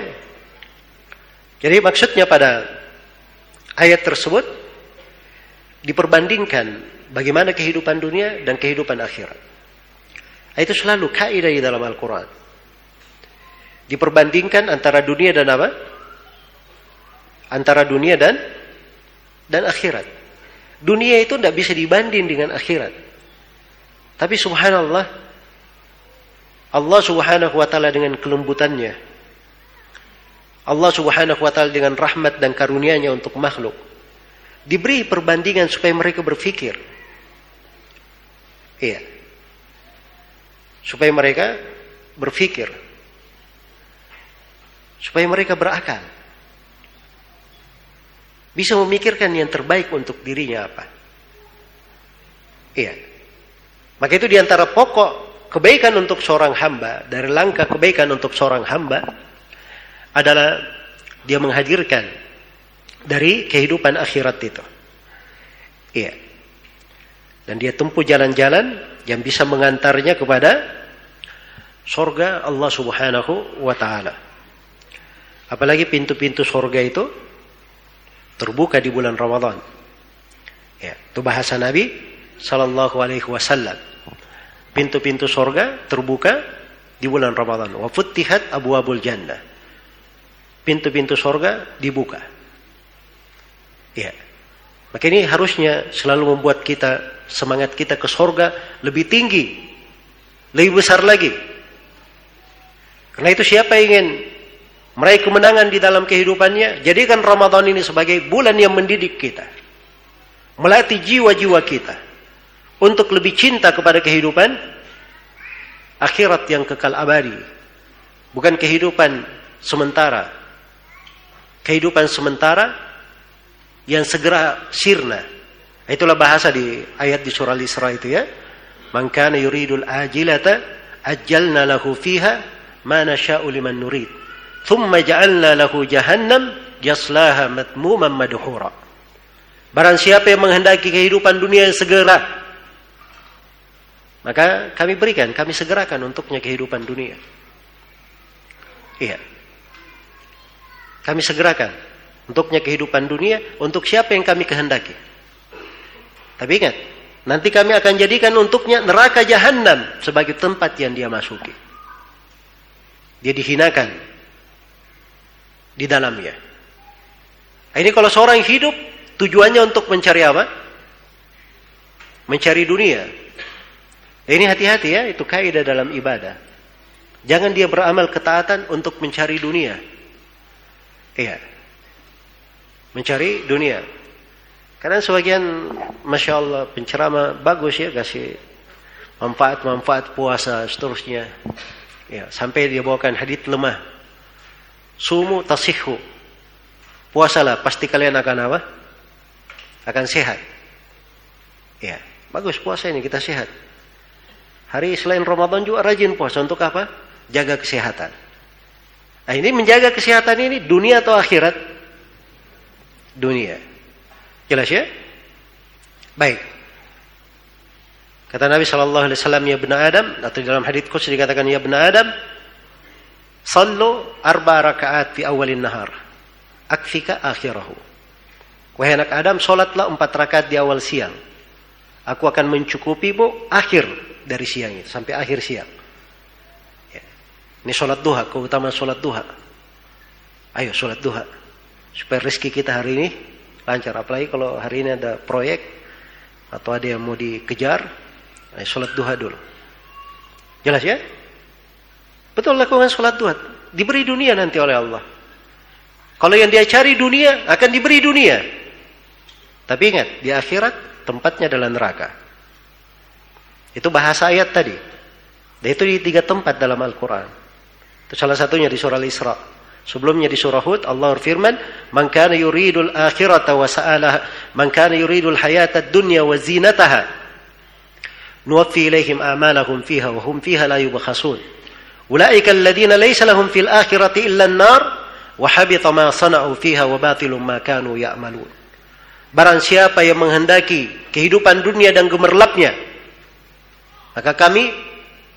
Jadi maksudnya pada ayat tersebut diperbandingkan bagaimana kehidupan dunia dan kehidupan akhirat. Itu selalu kaidah di dalam Al-Quran. Diperbandingkan antara dunia dan apa? Antara dunia dan dan akhirat. Dunia itu tidak bisa dibanding dengan akhirat. Tapi subhanallah, Allah subhanahu wa ta'ala dengan kelembutannya, Allah subhanahu wa ta'ala dengan rahmat dan karunia-Nya untuk makhluk, diberi perbandingan supaya mereka berpikir. Iya. Supaya mereka berpikir. Supaya mereka berakal bisa memikirkan yang terbaik untuk dirinya apa. Iya. Maka itu di antara pokok kebaikan untuk seorang hamba, dari langkah kebaikan untuk seorang hamba, adalah dia menghadirkan dari kehidupan akhirat itu. Iya. Dan dia tempuh jalan-jalan yang bisa mengantarnya kepada sorga Allah subhanahu wa ta'ala. Apalagi pintu-pintu sorga itu terbuka di bulan Ramadan. Ya, itu bahasa Nabi sallallahu alaihi wasallam. Pintu-pintu sorga terbuka di bulan Ramadan. Wa futtihat abwabul jannah. Pintu-pintu sorga dibuka. Ya. Maka ini harusnya selalu membuat kita semangat kita ke sorga lebih tinggi, lebih besar lagi. Karena itu siapa ingin meraih kemenangan di dalam kehidupannya, jadikan Ramadan ini sebagai bulan yang mendidik kita. Melatih jiwa-jiwa kita untuk lebih cinta kepada kehidupan akhirat yang kekal abadi. Bukan kehidupan sementara. Kehidupan sementara yang segera sirna. Itulah bahasa di ayat di surah Al-Isra itu ya. Man kana yuridul ajilata ajjalna lahu fiha ma nasha'u liman nurid. Thumma ja'alna lahu jahannam yaslaha matmuman madhura. Barang siapa yang menghendaki kehidupan dunia yang segera, maka kami berikan, kami segerakan untuknya kehidupan dunia. Iya. Kami segerakan untuknya kehidupan dunia untuk siapa yang kami kehendaki. Tapi ingat, nanti kami akan jadikan untuknya neraka jahanam sebagai tempat yang dia masuki. Dia dihinakan, di dalamnya. Ini kalau seorang hidup tujuannya untuk mencari apa? Mencari dunia. Ini hati-hati ya, itu kaidah dalam ibadah. Jangan dia beramal ketaatan untuk mencari dunia. Iya. Mencari dunia. Karena sebagian Masya Allah pencerama bagus ya kasih manfaat-manfaat puasa seterusnya. Ya, sampai dia bawakan hadith lemah Sumu tasihu. Puasalah, pasti kalian akan apa? Akan sehat. Ya, bagus puasa ini kita sehat. Hari selain Ramadan juga rajin puasa untuk apa? Jaga kesehatan. Nah, ini menjaga kesehatan ini dunia atau akhirat? Dunia. Jelas ya? Baik. Kata Nabi Shallallahu Alaihi Wasallam ya benar Adam atau dalam hadits khusus dikatakan ya benar Adam Sallu arba rakaat fi awalin nahar. Akfika akhirahu. Wahai anak Adam, solatlah empat rakaat di awal siang. Aku akan mencukupi bu akhir dari siang itu sampai akhir siang. Ya. Ini solat duha, keutamaan solat duha. Ayo solat duha supaya rezeki kita hari ini lancar. Apalagi kalau hari ini ada proyek atau ada yang mau dikejar, ayo solat duha dulu. Jelas ya? Betul lakukan sholat duha. Diberi dunia nanti oleh Allah. Kalau yang dia cari dunia akan diberi dunia. Tapi ingat, di akhirat tempatnya adalah neraka. Itu bahasa ayat tadi. Dan itu di tiga tempat dalam Al-Quran. Itu salah satunya di surah Al-Isra. Sebelumnya di surah Hud Allah berfirman, "Man kana yuridul akhirata wa sa'alaha, man kana yuridul hayata dunya wa zinataha, nuwaffi ilaihim a'malahum fiha wa hum fiha la yubkhasun." Ulaika alladhina laysa lahum fil akhirati illa an-nar wa habita ma sana'u fiha wa batilum ma kanu ya'malun. Barang siapa yang menghendaki kehidupan dunia dan gemerlapnya, maka kami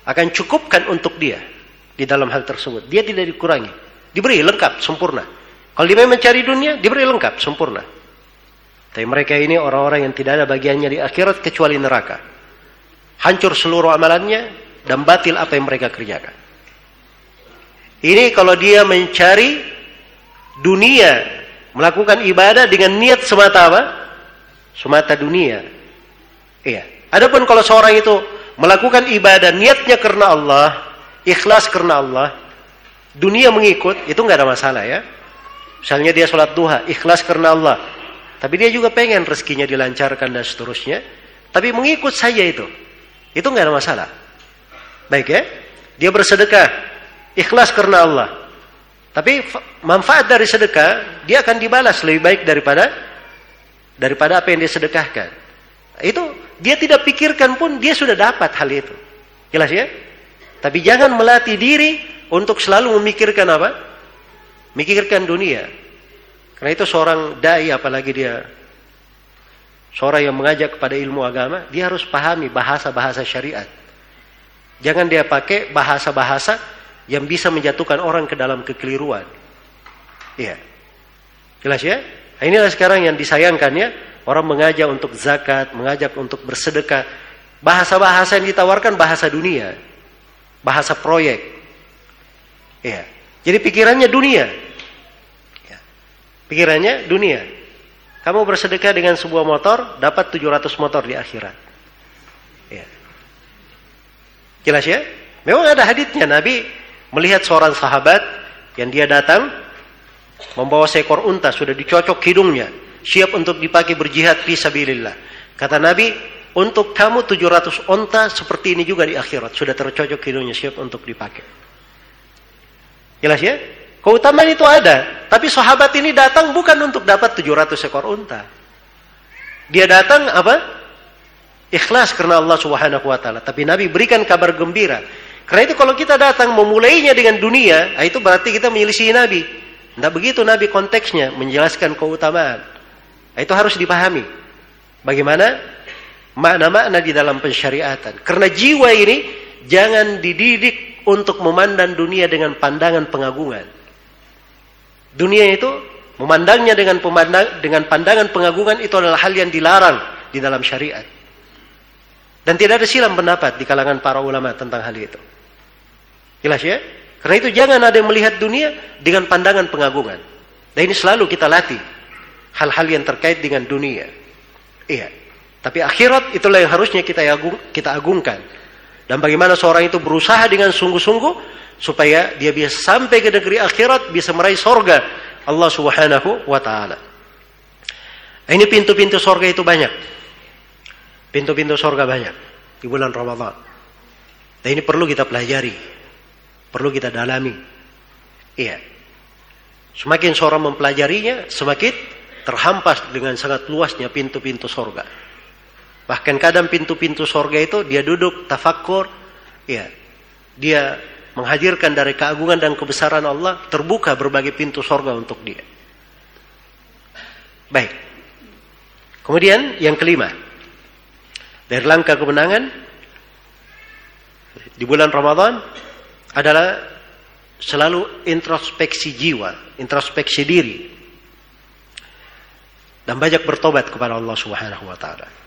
akan cukupkan untuk dia di dalam hal tersebut. Dia tidak dikurangi. Diberi lengkap, sempurna. Kalau dia mencari dunia, diberi lengkap, sempurna. Tapi mereka ini orang-orang yang tidak ada bagiannya di akhirat kecuali neraka. Hancur seluruh amalannya dan batil apa yang mereka kerjakan. Ini kalau dia mencari dunia, melakukan ibadah dengan niat semata apa? Semata dunia. Iya. Adapun kalau seorang itu melakukan ibadah niatnya karena Allah, ikhlas karena Allah, dunia mengikut, itu nggak ada masalah ya. Misalnya dia sholat duha, ikhlas karena Allah. Tapi dia juga pengen rezekinya dilancarkan dan seterusnya. Tapi mengikut saja itu. Itu nggak ada masalah. Baik ya. Dia bersedekah, ikhlas karena Allah. Tapi manfaat dari sedekah dia akan dibalas lebih baik daripada daripada apa yang dia sedekahkan. Itu dia tidak pikirkan pun dia sudah dapat hal itu. Jelas ya? Tapi jangan melatih diri untuk selalu memikirkan apa? Mikirkan dunia. Karena itu seorang dai apalagi dia seorang yang mengajak kepada ilmu agama, dia harus pahami bahasa-bahasa syariat. Jangan dia pakai bahasa-bahasa yang bisa menjatuhkan orang ke dalam kekeliruan. Iya. Jelas ya? Nah, inilah sekarang yang disayangkan ya, orang mengajak untuk zakat, mengajak untuk bersedekah. Bahasa-bahasa yang ditawarkan bahasa dunia. Bahasa proyek. Iya. Jadi pikirannya dunia. Ya. Pikirannya dunia. Kamu bersedekah dengan sebuah motor, dapat 700 motor di akhirat. Ya. Jelas ya? Memang ada haditnya Nabi melihat seorang sahabat yang dia datang membawa seekor unta sudah dicocok hidungnya siap untuk dipakai berjihad fi sabilillah kata Nabi untuk kamu 700 unta seperti ini juga di akhirat sudah tercocok hidungnya siap untuk dipakai jelas ya keutamaan itu ada tapi sahabat ini datang bukan untuk dapat 700 ekor unta dia datang apa ikhlas karena Allah Subhanahu wa taala tapi Nabi berikan kabar gembira karena itu kalau kita datang memulainya dengan dunia, ah, itu berarti kita menyelisih Nabi. Tidak begitu Nabi konteksnya menjelaskan keutamaan. Ah, itu harus dipahami. Bagaimana makna-makna di dalam pensyariatan. Karena jiwa ini jangan dididik untuk memandang dunia dengan pandangan pengagungan. Dunia itu memandangnya dengan pemandang, dengan pandangan pengagungan itu adalah hal yang dilarang di dalam syariat. Dan tidak ada silam pendapat di kalangan para ulama tentang hal itu. Jelas ya? Karena itu jangan ada yang melihat dunia dengan pandangan pengagungan. Dan ini selalu kita latih. Hal-hal yang terkait dengan dunia. Iya. Tapi akhirat itulah yang harusnya kita agung, kita agungkan. Dan bagaimana seorang itu berusaha dengan sungguh-sungguh supaya dia bisa sampai ke negeri akhirat bisa meraih sorga Allah Subhanahu wa taala. Ini pintu-pintu sorga itu banyak. Pintu-pintu sorga banyak di bulan Ramadan. Dan ini perlu kita pelajari. Perlu kita dalami. Iya. Semakin seorang mempelajarinya, semakin terhampas dengan sangat luasnya pintu-pintu sorga. Bahkan kadang pintu-pintu sorga itu dia duduk tafakur, ya, dia menghadirkan dari keagungan dan kebesaran Allah, terbuka berbagai pintu sorga untuk dia. Baik. Kemudian yang kelima, dari langkah kemenangan di bulan Ramadan adalah selalu introspeksi jiwa, introspeksi diri. Dan banyak bertobat kepada Allah Subhanahu wa taala.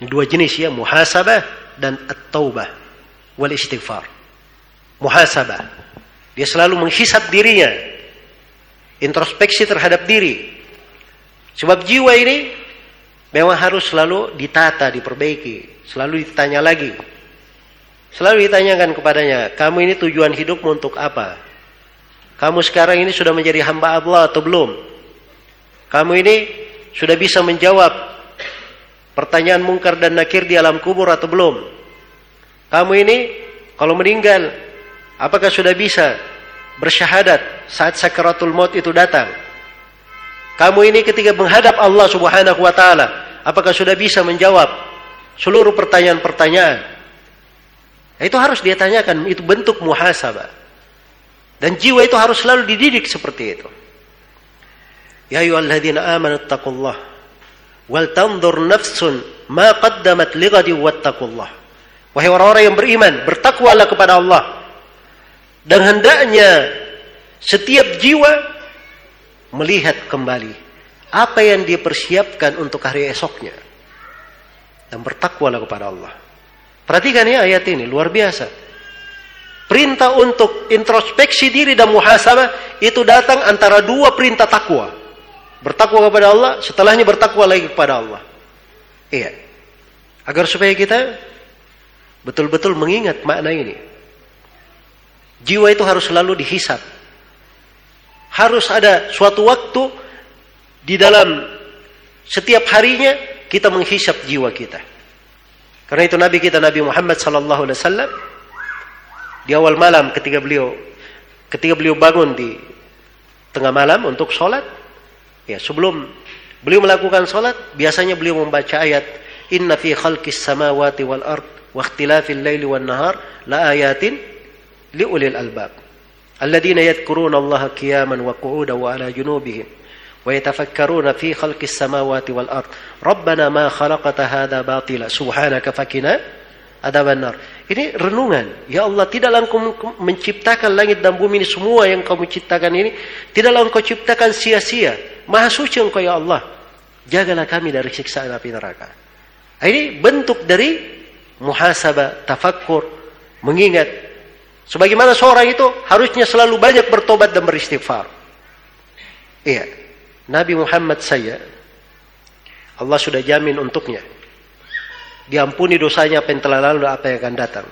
Dua jenis ya, muhasabah dan at-taubah wal istighfar. Muhasabah. Dia selalu menghisap dirinya. Introspeksi terhadap diri. Sebab jiwa ini memang harus selalu ditata, diperbaiki, selalu ditanya lagi Selalu ditanyakan kepadanya, kamu ini tujuan hidupmu untuk apa? Kamu sekarang ini sudah menjadi hamba Allah atau belum? Kamu ini sudah bisa menjawab pertanyaan mungkar dan nakir di alam kubur atau belum? Kamu ini kalau meninggal apakah sudah bisa bersyahadat saat sakaratul maut itu datang? Kamu ini ketika menghadap Allah Subhanahu wa taala, apakah sudah bisa menjawab seluruh pertanyaan-pertanyaan? Itu harus dia tanyakan, itu bentuk muhasabah. Dan jiwa itu harus selalu dididik seperti itu. Ya ayyuhalladzina amanu taqullah wal tanzur nafsun ma qaddamat lighadi wattaqullah. Wahai orang-orang yang beriman, bertakwalah kepada Allah. Dan hendaknya setiap jiwa melihat kembali apa yang dia persiapkan untuk hari esoknya. Dan bertakwalah kepada Allah. Perhatikan ya ayat ini, luar biasa. Perintah untuk introspeksi diri dan muhasabah itu datang antara dua perintah takwa. Bertakwa kepada Allah, setelahnya bertakwa lagi kepada Allah. Iya. Agar supaya kita betul-betul mengingat makna ini. Jiwa itu harus selalu dihisap. Harus ada suatu waktu di dalam setiap harinya kita menghisap jiwa kita. Karena itu Nabi kita Nabi Muhammad sallallahu alaihi wasallam di awal malam ketika beliau ketika beliau bangun di tengah malam untuk sholat ya sebelum beliau melakukan sholat biasanya beliau membaca ayat inna fi khalqis samawati wal ard wa ikhtilafil laili wan nahar la ayatin li ulil albab. Alladhina yadhkuruna allaha qiyaman wa qu'udan wa ala junubihim wa yatafakkaruna fi khalqis samawati wal ard. Rabbana ma khalaqta hadha batila subhanaka fakina adaban nar ini renungan. Ya Allah, tidaklah engkau menciptakan langit dan bumi ini semua yang kau ciptakan ini. Tidaklah engkau ciptakan sia-sia. Maha suci engkau ya Allah. Jagalah kami dari siksaan api neraka. Ini bentuk dari muhasabah, tafakkur, mengingat. Sebagaimana seorang itu harusnya selalu banyak bertobat dan beristighfar. Iya. Nabi Muhammad saya, Allah sudah jamin untuknya diampuni dosanya apa yang telah lalu dan apa yang akan datang.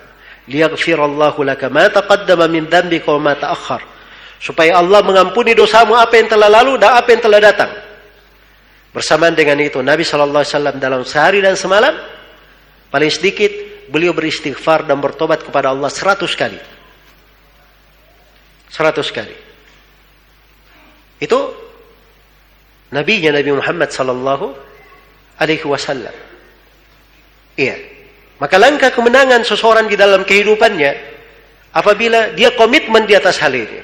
Liyaghfirallahu laka ma taqaddama min dhanbika wa ma ta'akhkhar. Supaya Allah mengampuni dosamu apa yang telah lalu dan apa yang telah datang. Bersamaan dengan itu Nabi sallallahu alaihi wasallam dalam sehari dan semalam paling sedikit beliau beristighfar dan bertobat kepada Allah seratus kali. Seratus kali. Itu nabinya Nabi Muhammad sallallahu alaihi wasallam. Iya. Maka langkah kemenangan seseorang di dalam kehidupannya apabila dia komitmen di atas hal ini.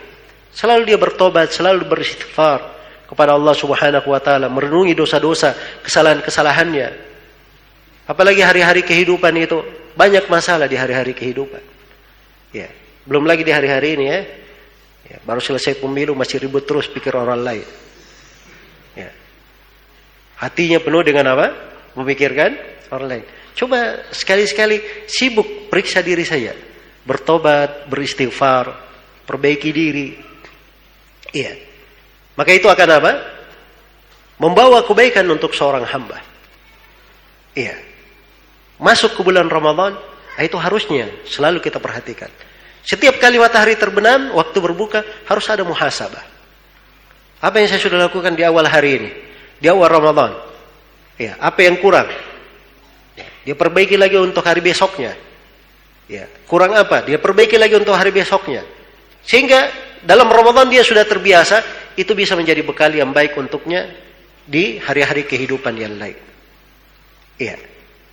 Selalu dia bertobat, selalu beristighfar kepada Allah Subhanahu wa taala, merenungi dosa-dosa, kesalahan-kesalahannya. Apalagi hari-hari kehidupan itu banyak masalah di hari-hari kehidupan. Ya, belum lagi di hari-hari ini ya. ya. Baru selesai pemilu masih ribut terus pikir orang lain. Ya. Hatinya penuh dengan apa? Memikirkan orang lain. Coba sekali-sekali sibuk periksa diri saya. Bertobat, beristighfar, perbaiki diri. Iya. Maka itu akan apa? Membawa kebaikan untuk seorang hamba. Iya. Masuk ke bulan Ramadan, nah itu harusnya selalu kita perhatikan. Setiap kali matahari terbenam, waktu berbuka harus ada muhasabah. Apa yang saya sudah lakukan di awal hari ini? Di awal Ramadan. Ya, apa yang kurang? Dia perbaiki lagi untuk hari besoknya. Ya, kurang apa? Dia perbaiki lagi untuk hari besoknya. Sehingga dalam Ramadan dia sudah terbiasa, itu bisa menjadi bekal yang baik untuknya di hari-hari kehidupan yang lain. Iya.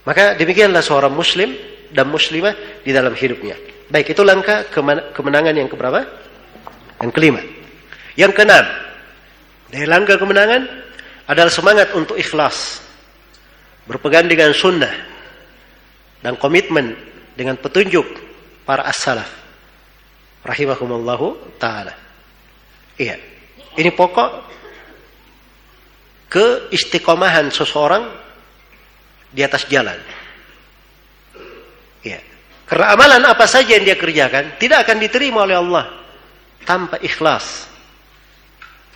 Maka demikianlah seorang muslim dan muslimah di dalam hidupnya. Baik, itu langkah kemenangan yang keberapa? Yang kelima. Yang keenam, dari langkah kemenangan adalah semangat untuk ikhlas. Berpegang dengan sunnah dan komitmen dengan petunjuk para as-salaf rahimahumallahu taala. Iya. Ini pokok keistiqomahan seseorang di atas jalan. Iya. Karena amalan apa saja yang dia kerjakan tidak akan diterima oleh Allah tanpa ikhlas.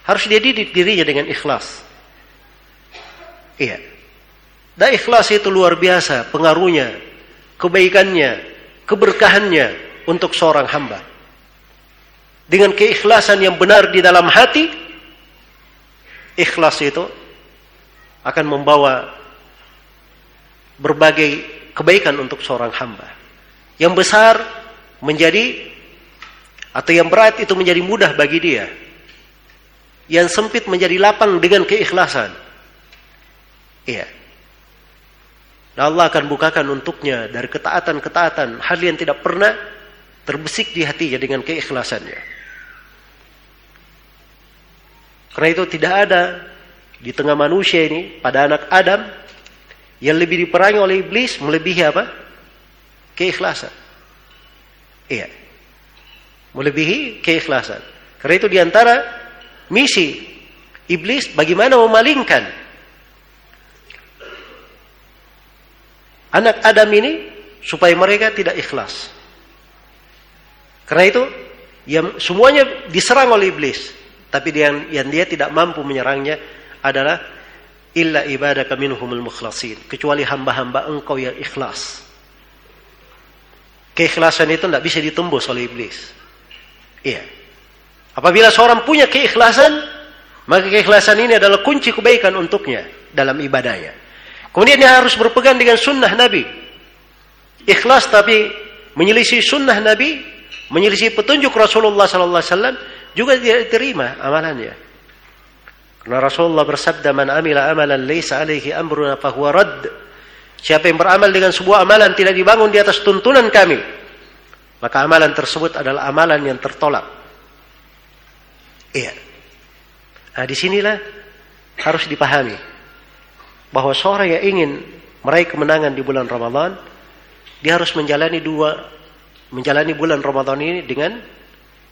Harus dia didik dirinya dengan ikhlas. Iya. Dan ikhlas itu luar biasa pengaruhnya kebaikannya, keberkahannya untuk seorang hamba. dengan keikhlasan yang benar di dalam hati, ikhlas itu akan membawa berbagai kebaikan untuk seorang hamba. Yang besar menjadi atau yang berat itu menjadi mudah bagi dia. Yang sempit menjadi lapang dengan keikhlasan. Iya. Dan Allah akan bukakan untuknya dari ketaatan-ketaatan hal yang tidak pernah terbesik di hatinya dengan keikhlasannya. Karena itu tidak ada di tengah manusia ini pada anak Adam yang lebih diperangi oleh iblis melebihi apa? Keikhlasan. Iya. Melebihi keikhlasan. Karena itu di antara misi iblis bagaimana memalingkan anak Adam ini supaya mereka tidak ikhlas. Karena itu yang semuanya diserang oleh iblis. Tapi yang, yang dia tidak mampu menyerangnya adalah illa ibadaka minhumul mukhlasin. Kecuali hamba-hamba engkau yang ikhlas. Keikhlasan itu tidak bisa ditembus oleh iblis. Iya. Apabila seorang punya keikhlasan, maka keikhlasan ini adalah kunci kebaikan untuknya dalam ibadahnya. Kemudian dia harus berpegang dengan sunnah Nabi. Ikhlas tapi menyelisih sunnah Nabi, menyelisih petunjuk Rasulullah sallallahu alaihi wasallam, juga tidak diterima amalannya. Karena Rasulullah bersabda, "Man amila amalan laisa alaihi amruna fahuwa radd." Siapa yang beramal dengan sebuah amalan tidak dibangun di atas tuntunan kami, maka amalan tersebut adalah amalan yang tertolak. Iya. Nah, di sinilah harus dipahami bahwa seorang yang ingin meraih kemenangan di bulan Ramadan, dia harus menjalani dua menjalani bulan Ramadan ini dengan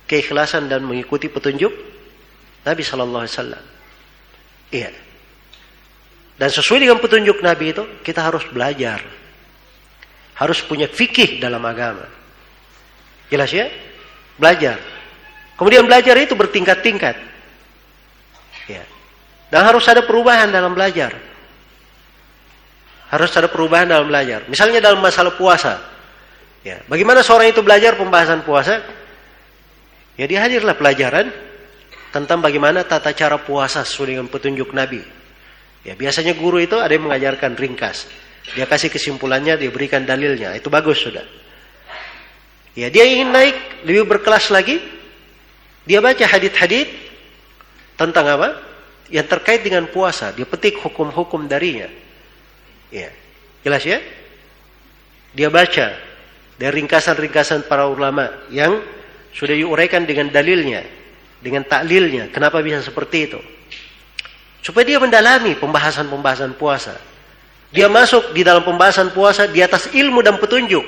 keikhlasan dan mengikuti petunjuk Nabi Shallallahu Alaihi Wasallam. Iya. Dan sesuai dengan petunjuk Nabi itu kita harus belajar, harus punya fikih dalam agama. Jelas ya? Belajar. Kemudian belajar itu bertingkat-tingkat. Ya. Dan harus ada perubahan dalam belajar. Harus ada perubahan dalam belajar. Misalnya dalam masalah puasa. Ya. Bagaimana seorang itu belajar pembahasan puasa? Ya dihadirlah pelajaran tentang bagaimana tata cara puasa sesuai dengan petunjuk Nabi. Ya biasanya guru itu ada yang mengajarkan ringkas. Dia kasih kesimpulannya, dia berikan dalilnya. Itu bagus sudah. Ya dia ingin naik lebih berkelas lagi. Dia baca hadit-hadit tentang apa? Yang terkait dengan puasa. Dia petik hukum-hukum darinya. Ya. Jelas ya? Dia baca dari ringkasan-ringkasan para ulama yang sudah diuraikan dengan dalilnya, dengan taklilnya. Kenapa bisa seperti itu? Supaya dia mendalami pembahasan-pembahasan puasa. Dia masuk di dalam pembahasan puasa di atas ilmu dan petunjuk.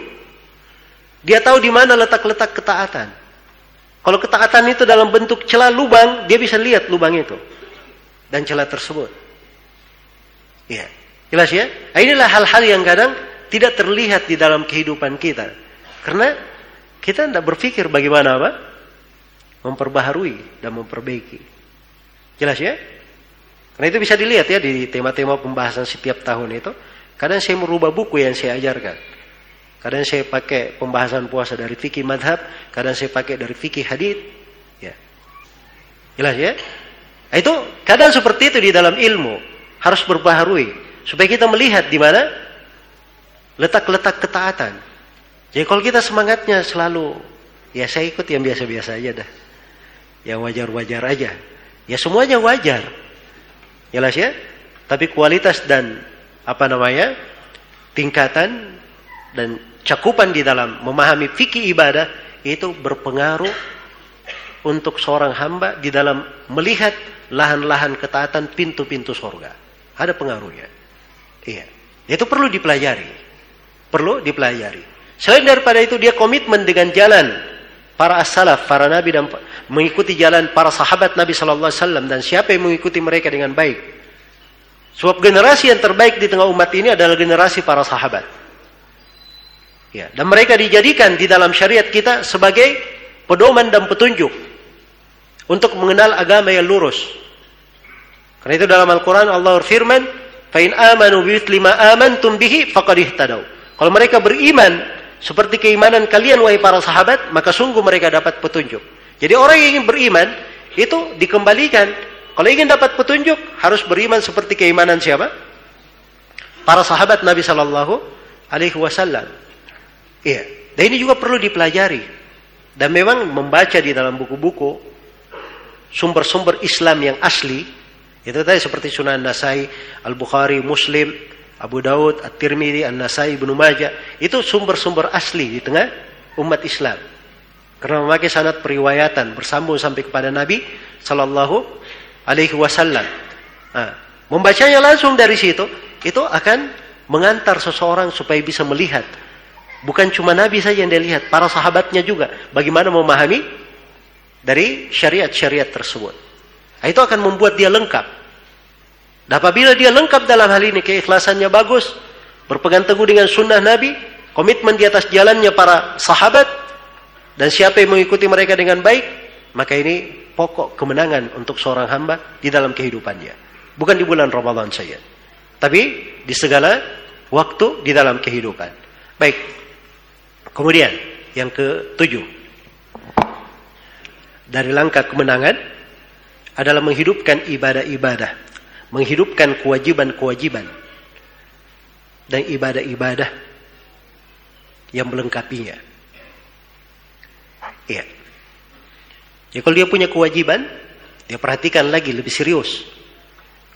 Dia tahu di mana letak-letak ketaatan. Kalau ketaatan itu dalam bentuk celah lubang, dia bisa lihat lubang itu dan celah tersebut. Ya, jelas ya. Nah, inilah hal-hal yang kadang tidak terlihat di dalam kehidupan kita. Karena kita tidak berpikir bagaimana apa? Memperbaharui dan memperbaiki. Jelas ya? Karena itu bisa dilihat ya di tema-tema pembahasan setiap tahun itu. Kadang saya merubah buku yang saya ajarkan. Kadang saya pakai pembahasan puasa dari fikih madhab. Kadang saya pakai dari fikih hadith. Ya. Jelas ya? Nah, itu kadang seperti itu di dalam ilmu. Harus berbaharui. Supaya kita melihat di mana letak-letak ketaatan. Jadi kalau kita semangatnya selalu ya saya ikut yang biasa-biasa aja dah. Yang wajar-wajar aja. Ya semuanya wajar. Jelas ya? Tapi kualitas dan apa namanya? tingkatan dan cakupan di dalam memahami fikih ibadah itu berpengaruh untuk seorang hamba di dalam melihat lahan-lahan ketaatan pintu-pintu sorga. Ada pengaruhnya. Iya. Itu perlu dipelajari. Perlu dipelajari. Selain daripada itu dia komitmen dengan jalan para as-salaf, para nabi dan mengikuti jalan para sahabat Nabi sallallahu alaihi wasallam dan siapa yang mengikuti mereka dengan baik. Sebab generasi yang terbaik di tengah umat ini adalah generasi para sahabat. Ya, dan mereka dijadikan di dalam syariat kita sebagai pedoman dan petunjuk untuk mengenal agama yang lurus. Karena itu dalam Al-Qur'an Allah berfirman, "Fa in amanu bi lima amantum bihi faqad ihtadaw." Kalau mereka beriman seperti keimanan kalian wahai para sahabat, maka sungguh mereka dapat petunjuk. Jadi orang yang ingin beriman itu dikembalikan. Kalau ingin dapat petunjuk harus beriman seperti keimanan siapa? Para sahabat Nabi Shallallahu Alaihi Wasallam. Iya. Dan ini juga perlu dipelajari. Dan memang membaca di dalam buku-buku sumber-sumber Islam yang asli itu tadi seperti Sunan Nasai, Al Bukhari, Muslim, Abu Daud, At-Tirmidzi, An-Nasai, Ibnu Majah itu sumber-sumber asli di tengah umat Islam. Karena memakai sanad periwayatan bersambung sampai kepada Nabi Sallallahu Alaihi Wasallam. Nah, membacanya langsung dari situ itu akan mengantar seseorang supaya bisa melihat bukan cuma Nabi saja yang dia lihat, para sahabatnya juga bagaimana memahami dari syariat-syariat tersebut. Nah, itu akan membuat dia lengkap. Dan apabila dia lengkap dalam hal ini, keikhlasannya bagus, berpegang teguh dengan sunnah Nabi, komitmen di atas jalannya para sahabat, dan siapa yang mengikuti mereka dengan baik, maka ini pokok kemenangan untuk seorang hamba di dalam kehidupannya. Bukan di bulan Ramadan saja. Tapi di segala waktu di dalam kehidupan. Baik. Kemudian yang ketujuh. Dari langkah kemenangan adalah menghidupkan ibadah-ibadah, menghidupkan kewajiban-kewajiban dan ibadah-ibadah yang melengkapinya. Iya. Ya kalau dia punya kewajiban, dia perhatikan lagi lebih serius.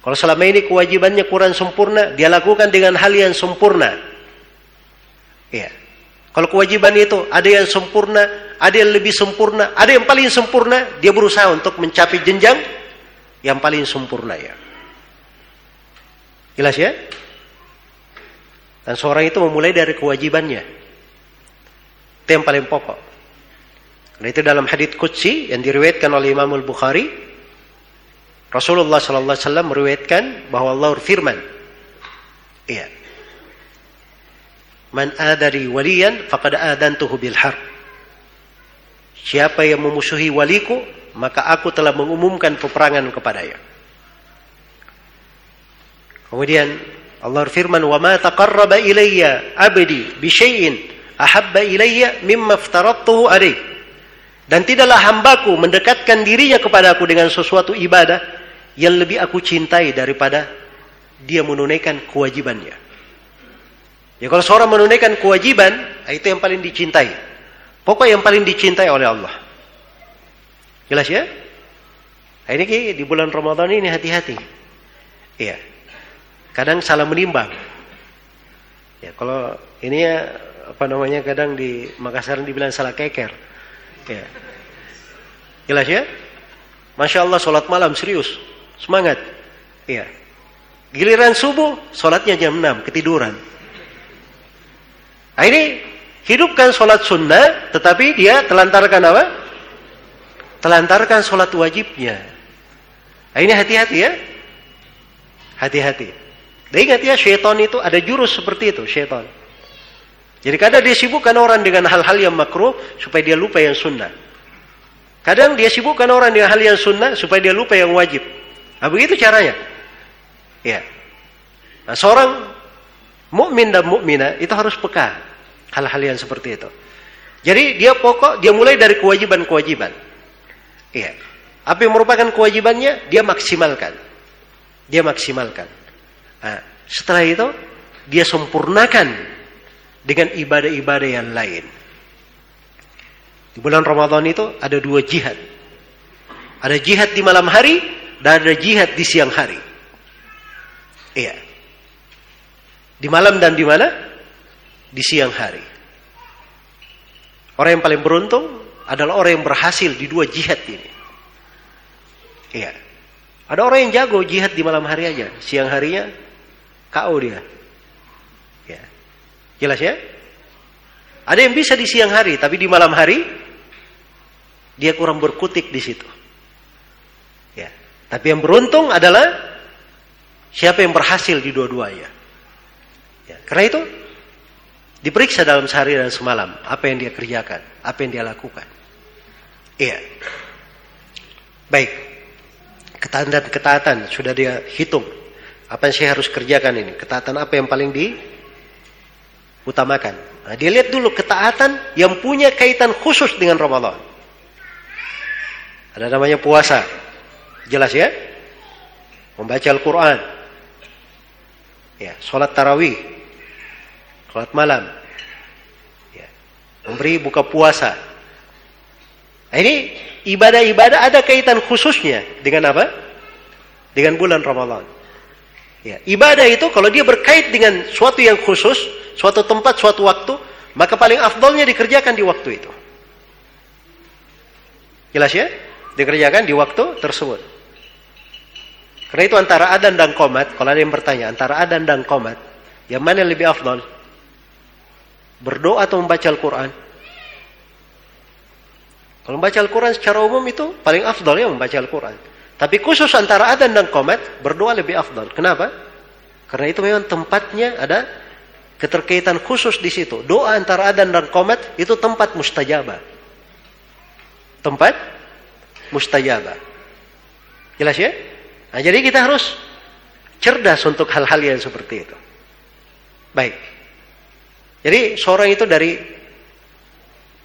Kalau selama ini kewajibannya kurang sempurna, dia lakukan dengan hal yang sempurna. Iya. Kalau kewajiban itu ada yang sempurna, ada yang lebih sempurna, ada yang paling sempurna, dia berusaha untuk mencapai jenjang yang paling sempurna ya. Jelas ya? Dan seorang itu memulai dari kewajibannya. Itu yang paling pokok. Karena itu dalam hadits qudsi yang diriwayatkan oleh Imam Al-Bukhari, Rasulullah sallallahu alaihi wasallam meriwayatkan bahwa Allah berfirman, iya. Man adari waliyan faqad adantuhu bil harb. Siapa yang memusuhi waliku, maka aku telah mengumumkan peperangan kepadanya. Kemudian Allah berfirman, "Wa ma taqarraba ilayya 'abdi bi syai'in ahabba ilayya mimma aftaradtuhu alayh." Dan tidaklah hambaku mendekatkan dirinya kepadaku dengan sesuatu ibadah yang lebih aku cintai daripada dia menunaikan kewajibannya. Ya kalau seorang menunaikan kewajiban, itu yang paling dicintai. Pokok yang paling dicintai oleh Allah. Jelas ya? Nah, ini di bulan Ramadan ini hati-hati. Iya. Kadang salah menimbang. Ya, kalau ini ya apa namanya kadang di Makassar dibilang salah keker. Ya. Jelas ya? Masya Allah sholat malam serius. Semangat. Iya. Giliran subuh, sholatnya jam 6, ketiduran. Nah ini hidupkan sholat sunnah, tetapi dia telantarkan apa? Telantarkan sholat wajibnya. Nah ini hati-hati ya. Hati-hati. Dan ingat ya, syaitan itu ada jurus seperti itu, syaitan. Jadi kadang dia sibukkan orang dengan hal-hal yang makruh supaya dia lupa yang sunnah. Kadang dia sibukkan orang dengan hal yang sunnah supaya dia lupa yang wajib. Nah, begitu caranya. Ya. Nah, seorang mukmin dan mukminah itu harus peka hal-hal yang seperti itu. Jadi dia pokok dia mulai dari kewajiban-kewajiban. Iya. Apa yang merupakan kewajibannya dia maksimalkan. Dia maksimalkan. Nah, setelah itu dia sempurnakan dengan ibadah-ibadah yang lain. Di bulan Ramadan itu ada dua jihad. Ada jihad di malam hari dan ada jihad di siang hari. Iya. Di malam dan di mana? Di siang hari. Orang yang paling beruntung adalah orang yang berhasil di dua jihad ini. Iya. Ada orang yang jago jihad di malam hari aja, siang harinya KO dia. Ya. Jelas ya? Ada yang bisa di siang hari, tapi di malam hari dia kurang berkutik di situ. Ya. Tapi yang beruntung adalah siapa yang berhasil di dua-duanya. Ya. Karena itu diperiksa dalam sehari dan semalam apa yang dia kerjakan, apa yang dia lakukan. Iya. Baik. Ketaatan dan ketaatan sudah dia hitung. Apa yang saya harus kerjakan ini? Ketaatan apa yang paling diutamakan? Nah, dia lihat dulu ketaatan yang punya kaitan khusus dengan Ramadan. Ada namanya puasa. Jelas ya? Membaca Al-Quran. Ya, sholat tarawih. Sholat malam. Ya, memberi buka puasa. Nah, ini ibadah-ibadah ada kaitan khususnya dengan apa? Dengan bulan Ramadan. Ya, ibadah itu kalau dia berkait dengan suatu yang khusus, suatu tempat, suatu waktu, maka paling afdolnya dikerjakan di waktu itu. Jelas ya? Dikerjakan di waktu tersebut. Karena itu antara adan dan komat, kalau ada yang bertanya, antara adan dan komat, yang mana yang lebih afdol? Berdoa atau membaca Al-Quran? Kalau membaca Al-Quran secara umum itu paling afdol ya membaca Al-Quran. Tapi khusus antara adan dan komat, berdoa lebih afdol. Kenapa? Karena itu memang tempatnya ada keterkaitan khusus di situ. Doa antara adan dan komat itu tempat mustajabah. Tempat mustajabah. Jelas ya? Nah, jadi kita harus cerdas untuk hal-hal yang seperti itu. Baik. Jadi seorang itu dari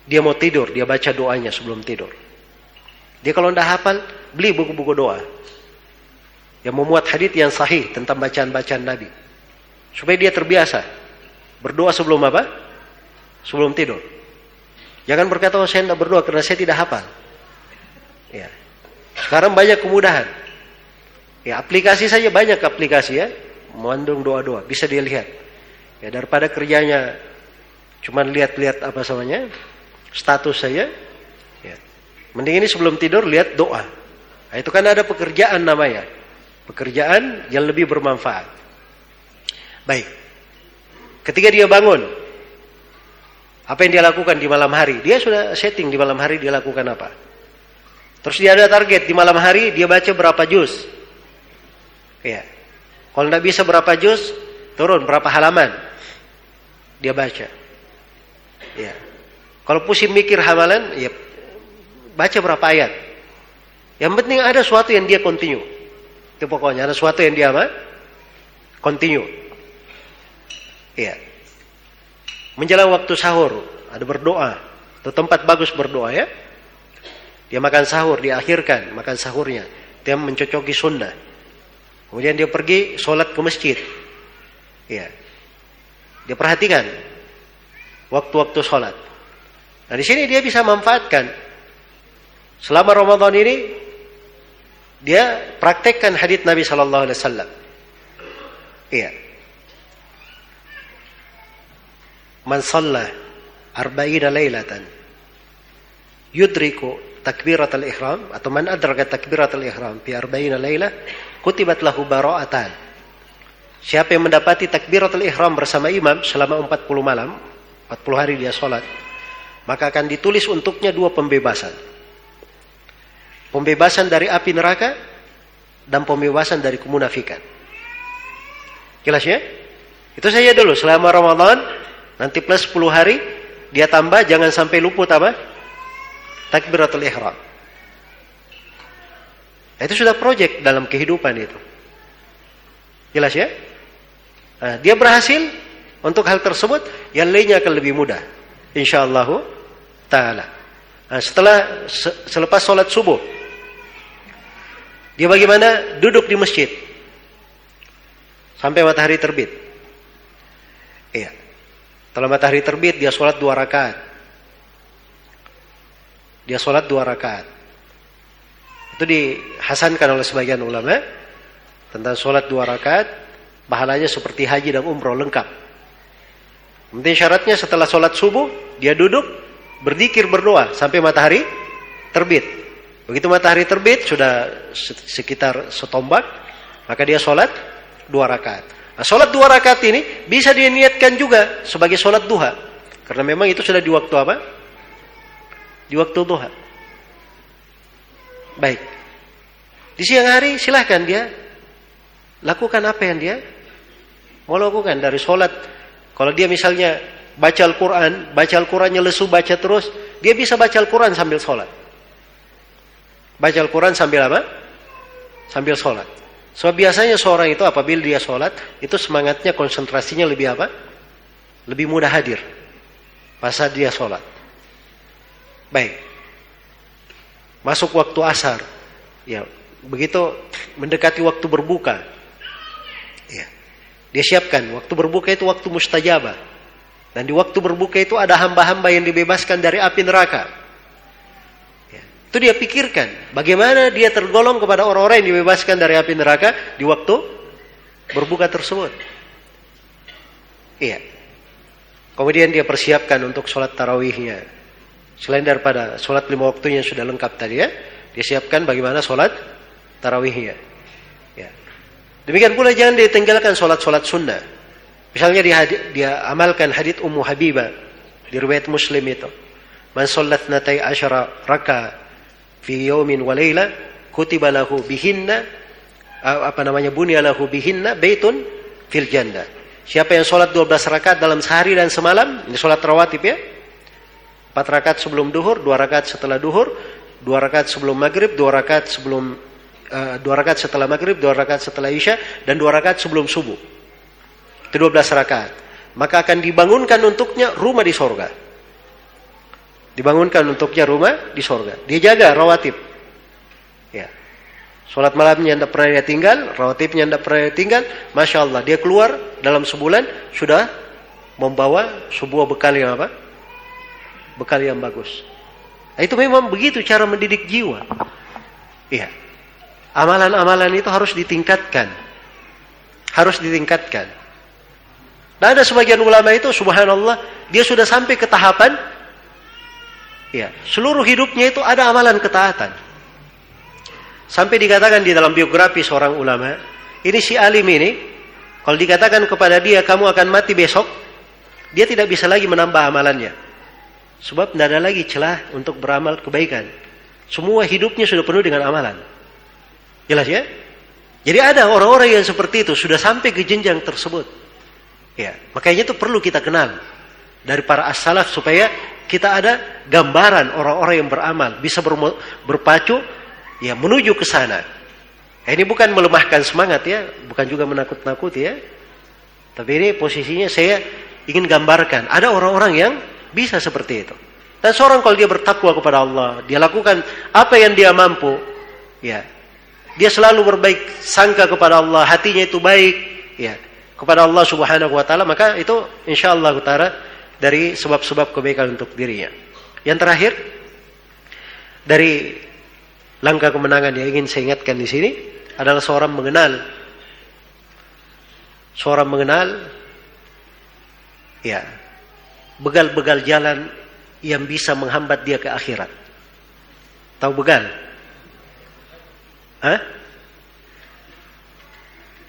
dia mau tidur, dia baca doanya sebelum tidur. Dia kalau tidak hafal, beli buku-buku doa. Yang memuat hadis yang sahih tentang bacaan-bacaan Nabi. Supaya dia terbiasa berdoa sebelum apa? Sebelum tidur. Jangan berkata, oh, saya tidak berdoa karena saya tidak hafal. Ya. Sekarang banyak kemudahan. Ya, aplikasi saja banyak aplikasi ya, mengandung doa-doa, bisa dia lihat. Ya, daripada kerjanya cuman lihat-lihat apa namanya, status saya, ya. Mending ini sebelum tidur lihat doa. Nah, itu kan ada pekerjaan namanya. Pekerjaan yang lebih bermanfaat. Baik. Ketika dia bangun, apa yang dia lakukan di malam hari? Dia sudah setting di malam hari dia lakukan apa? Terus dia ada target di malam hari dia baca berapa juz? Ya. Kalau tidak bisa berapa juz, turun berapa halaman. Dia baca. Ya. Kalau pusing mikir hamalan, ya baca berapa ayat. Yang penting ada sesuatu yang dia continue. Itu pokoknya ada sesuatu yang dia apa? Continue. Ya. Menjelang waktu sahur, ada berdoa. Itu tempat bagus berdoa ya. Dia makan sahur, dia akhirkan makan sahurnya. Dia mencocoki sunnah. Kemudian dia pergi sholat ke masjid. Ya. Dia perhatikan waktu-waktu sholat. Nah di sini dia bisa manfaatkan selama Ramadan ini dia praktekkan hadits Nabi Shallallahu Alaihi Wasallam. Iya. Man salla arba'ina laylatan yudriku takbiratul ihram atau man adraka takbiratul ihram fi arba'ina laylah kutibat lahu bara'atan. Siapa yang mendapati takbiratul ihram bersama imam selama 40 malam, 40 hari dia sholat, maka akan ditulis untuknya dua pembebasan. Pembebasan dari api neraka dan pembebasan dari kemunafikan. Jelas ya? Itu saja dulu selama Ramadan, nanti plus 10 hari dia tambah jangan sampai luput apa? takbiratul ihram. Itu sudah proyek dalam kehidupan itu. Jelas ya? Nah, dia berhasil untuk hal tersebut, yang lainnya akan lebih mudah. Insyaallah taala. Nah, setelah selepas sholat subuh, dia bagaimana? Duduk di masjid sampai matahari terbit. Iya. Setelah matahari terbit, dia sholat dua rakaat. Dia sholat dua rakaat. Itu dihasankan oleh sebagian ulama tentang sholat dua rakaat pahalanya seperti haji dan umroh lengkap. Penting syaratnya setelah sholat subuh dia duduk berdikir berdoa sampai matahari terbit. Begitu matahari terbit sudah sekitar setombak maka dia sholat dua rakaat. Nah, sholat dua rakaat ini bisa diniatkan juga sebagai sholat duha karena memang itu sudah di waktu apa? di waktu duha. Baik. Di siang hari silahkan dia lakukan apa yang dia mau lakukan dari sholat. Kalau dia misalnya baca Al-Quran, baca Al-Qurannya lesu baca terus, dia bisa baca Al-Quran sambil sholat. Baca Al-Quran sambil apa? Sambil sholat. So biasanya seorang itu apabila dia sholat, itu semangatnya konsentrasinya lebih apa? Lebih mudah hadir. Pas dia sholat. Baik. masuk waktu asar. Ya, begitu mendekati waktu berbuka. Ya. Dia siapkan waktu berbuka itu waktu mustajabah. Dan di waktu berbuka itu ada hamba-hamba yang dibebaskan dari api neraka. Ya. Itu dia pikirkan bagaimana dia tergolong kepada orang-orang yang dibebaskan dari api neraka di waktu berbuka tersebut. Iya. Kemudian dia persiapkan untuk sholat tarawihnya. Selain daripada sholat lima waktunya yang sudah lengkap tadi ya, dia siapkan bagaimana sholat tarawihnya. Demikian pula jangan ditinggalkan sholat-sholat sunnah. Misalnya dia, dia amalkan hadits Ummu Habibah di riwayat Muslim itu. Man sholat natai asyara raka fi yawmin wa layla kutiba lahu bihinna apa namanya bunya lahu bihinna baitun fil jannah. Siapa yang sholat 12 rakaat dalam sehari dan semalam, ini sholat rawatib ya. 4 rakaat sebelum duhur, 2 rakaat setelah duhur, 2 rakaat sebelum maghrib, 2 rakaat sebelum uh, 2 rakaat setelah maghrib, 2 rakaat setelah isya, dan 2 rakaat sebelum subuh. Itu 12 rakaat. Maka akan dibangunkan untuknya rumah di sorga. Dibangunkan untuknya rumah di sorga. Dia jaga rawatib. Ya. Sholat malamnya tidak pernah dia tinggal, rawatibnya tidak pernah dia tinggal. Masya Allah, dia keluar dalam sebulan sudah membawa sebuah bekal yang apa? Bekal yang bagus. Nah, itu memang begitu cara mendidik jiwa. Iya. Amalan-amalan itu harus ditingkatkan. Harus ditingkatkan. Dan ada sebagian ulama itu, subhanallah, dia sudah sampai ke tahapan, ya, seluruh hidupnya itu ada amalan ketaatan. Sampai dikatakan di dalam biografi seorang ulama, ini si alim ini, kalau dikatakan kepada dia kamu akan mati besok, dia tidak bisa lagi menambah amalannya. Sebab tidak ada lagi celah untuk beramal kebaikan. Semua hidupnya sudah penuh dengan amalan. Jelas ya? Jadi ada orang-orang yang seperti itu sudah sampai ke jenjang tersebut. Ya, makanya itu perlu kita kenal dari para as-salaf supaya kita ada gambaran orang-orang yang beramal bisa berpacu ya menuju ke sana. Ini bukan melemahkan semangat ya, bukan juga menakut-nakuti ya. Tapi ini posisinya saya ingin gambarkan ada orang-orang yang bisa seperti itu. Dan seorang kalau dia bertakwa kepada Allah, dia lakukan apa yang dia mampu, ya. Dia selalu berbaik sangka kepada Allah, hatinya itu baik, ya. Kepada Allah Subhanahu wa taala, maka itu insyaallah utara dari sebab-sebab kebaikan untuk dirinya. Yang terakhir dari langkah kemenangan yang ingin saya ingatkan di sini adalah seorang mengenal seorang mengenal ya begal-begal jalan yang bisa menghambat dia ke akhirat. Tahu begal? Hah?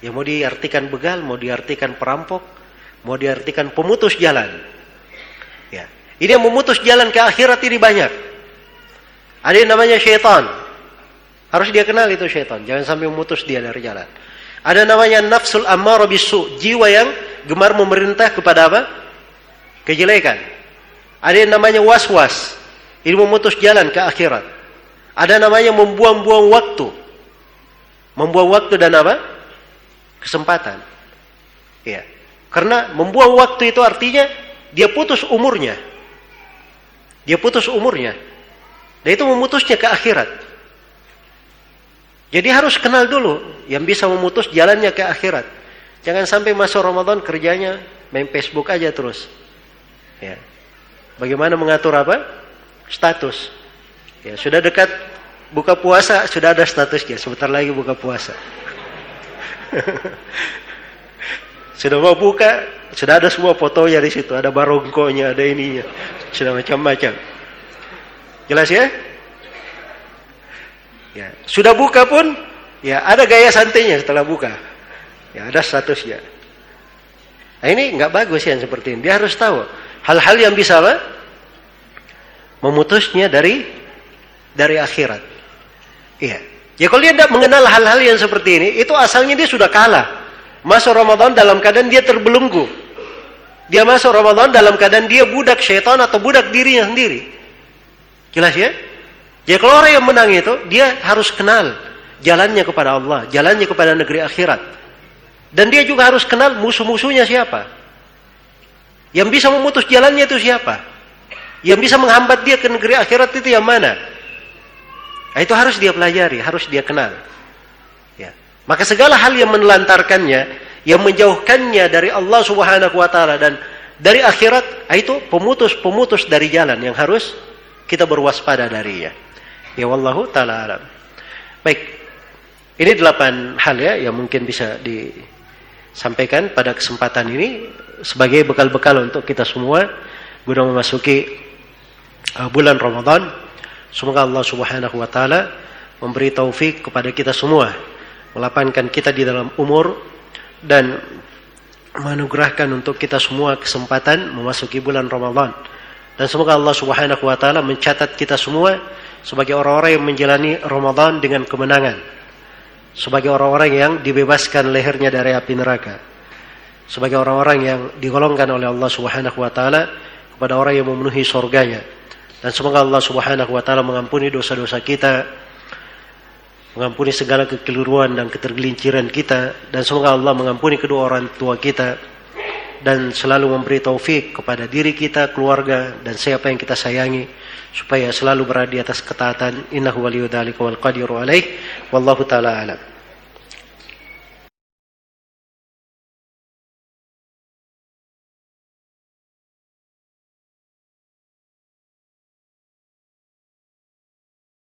Ya mau diartikan begal, mau diartikan perampok, mau diartikan pemutus jalan. Ya. Ini yang memutus jalan ke akhirat ini banyak. Ada yang namanya syaitan. Harus dia kenal itu syaitan. Jangan sampai memutus dia dari jalan. Ada namanya nafsul ammar bisu, jiwa yang gemar memerintah kepada apa? Kejelekan. Ada yang namanya was-was. Ini memutus jalan ke akhirat. Ada namanya membuang-buang waktu. Membuang waktu dan apa? Kesempatan. Ya. Karena membuang waktu itu artinya dia putus umurnya. Dia putus umurnya. Dan itu memutusnya ke akhirat. Jadi harus kenal dulu yang bisa memutus jalannya ke akhirat. Jangan sampai masuk Ramadan kerjanya main Facebook aja terus. Ya. Bagaimana mengatur apa? Status. Ya, sudah dekat buka puasa, sudah ada statusnya. Sebentar lagi buka puasa. sudah mau buka, sudah ada semua fotonya di situ, ada barongkonya, ada ininya. Sudah macam-macam. Jelas ya? Ya, sudah buka pun ya ada gaya santainya setelah buka. Ya, ada statusnya. Nah, ini nggak bagus yang seperti ini. Dia harus tahu hal-hal yang bisa apa? memutusnya dari dari akhirat. Iya. Ya kalau dia tidak mengenal hal-hal yang seperti ini, itu asalnya dia sudah kalah. Masuk Ramadan dalam keadaan dia terbelenggu. Dia masuk Ramadan dalam keadaan dia budak syaitan atau budak dirinya sendiri. Jelas ya? Jadi kalau orang yang menang itu, dia harus kenal jalannya kepada Allah, jalannya kepada negeri akhirat. Dan dia juga harus kenal musuh-musuhnya siapa. Yang bisa memutus jalannya itu siapa. Yang bisa menghambat dia ke negeri akhirat itu yang mana. Nah, itu harus dia pelajari, harus dia kenal. Ya. Maka segala hal yang menelantarkannya, yang menjauhkannya dari Allah Subhanahu wa taala dan dari akhirat, nah, itu pemutus-pemutus dari jalan yang harus kita berwaspada darinya. Ya wallahu taala alam. Baik. Ini delapan hal ya yang mungkin bisa disampaikan pada kesempatan ini sebagai bekal-bekal untuk kita semua guna memasuki uh, bulan Ramadan Semoga Allah Subhanahu wa taala memberi taufik kepada kita semua, melapangkan kita di dalam umur dan menganugerahkan untuk kita semua kesempatan memasuki bulan Ramadan. Dan semoga Allah Subhanahu wa taala mencatat kita semua sebagai orang-orang yang menjalani Ramadan dengan kemenangan. Sebagai orang-orang yang dibebaskan lehernya dari api neraka. Sebagai orang-orang yang digolongkan oleh Allah Subhanahu wa taala kepada orang yang memenuhi surganya. Dan semoga Allah Subhanahu wa taala mengampuni dosa-dosa kita, mengampuni segala kekeliruan dan ketergelinciran kita dan semoga Allah mengampuni kedua orang tua kita dan selalu memberi taufik kepada diri kita, keluarga dan siapa yang kita sayangi supaya selalu berada di atas ketaatan. Innahu waliyudzalika wallahu taala alam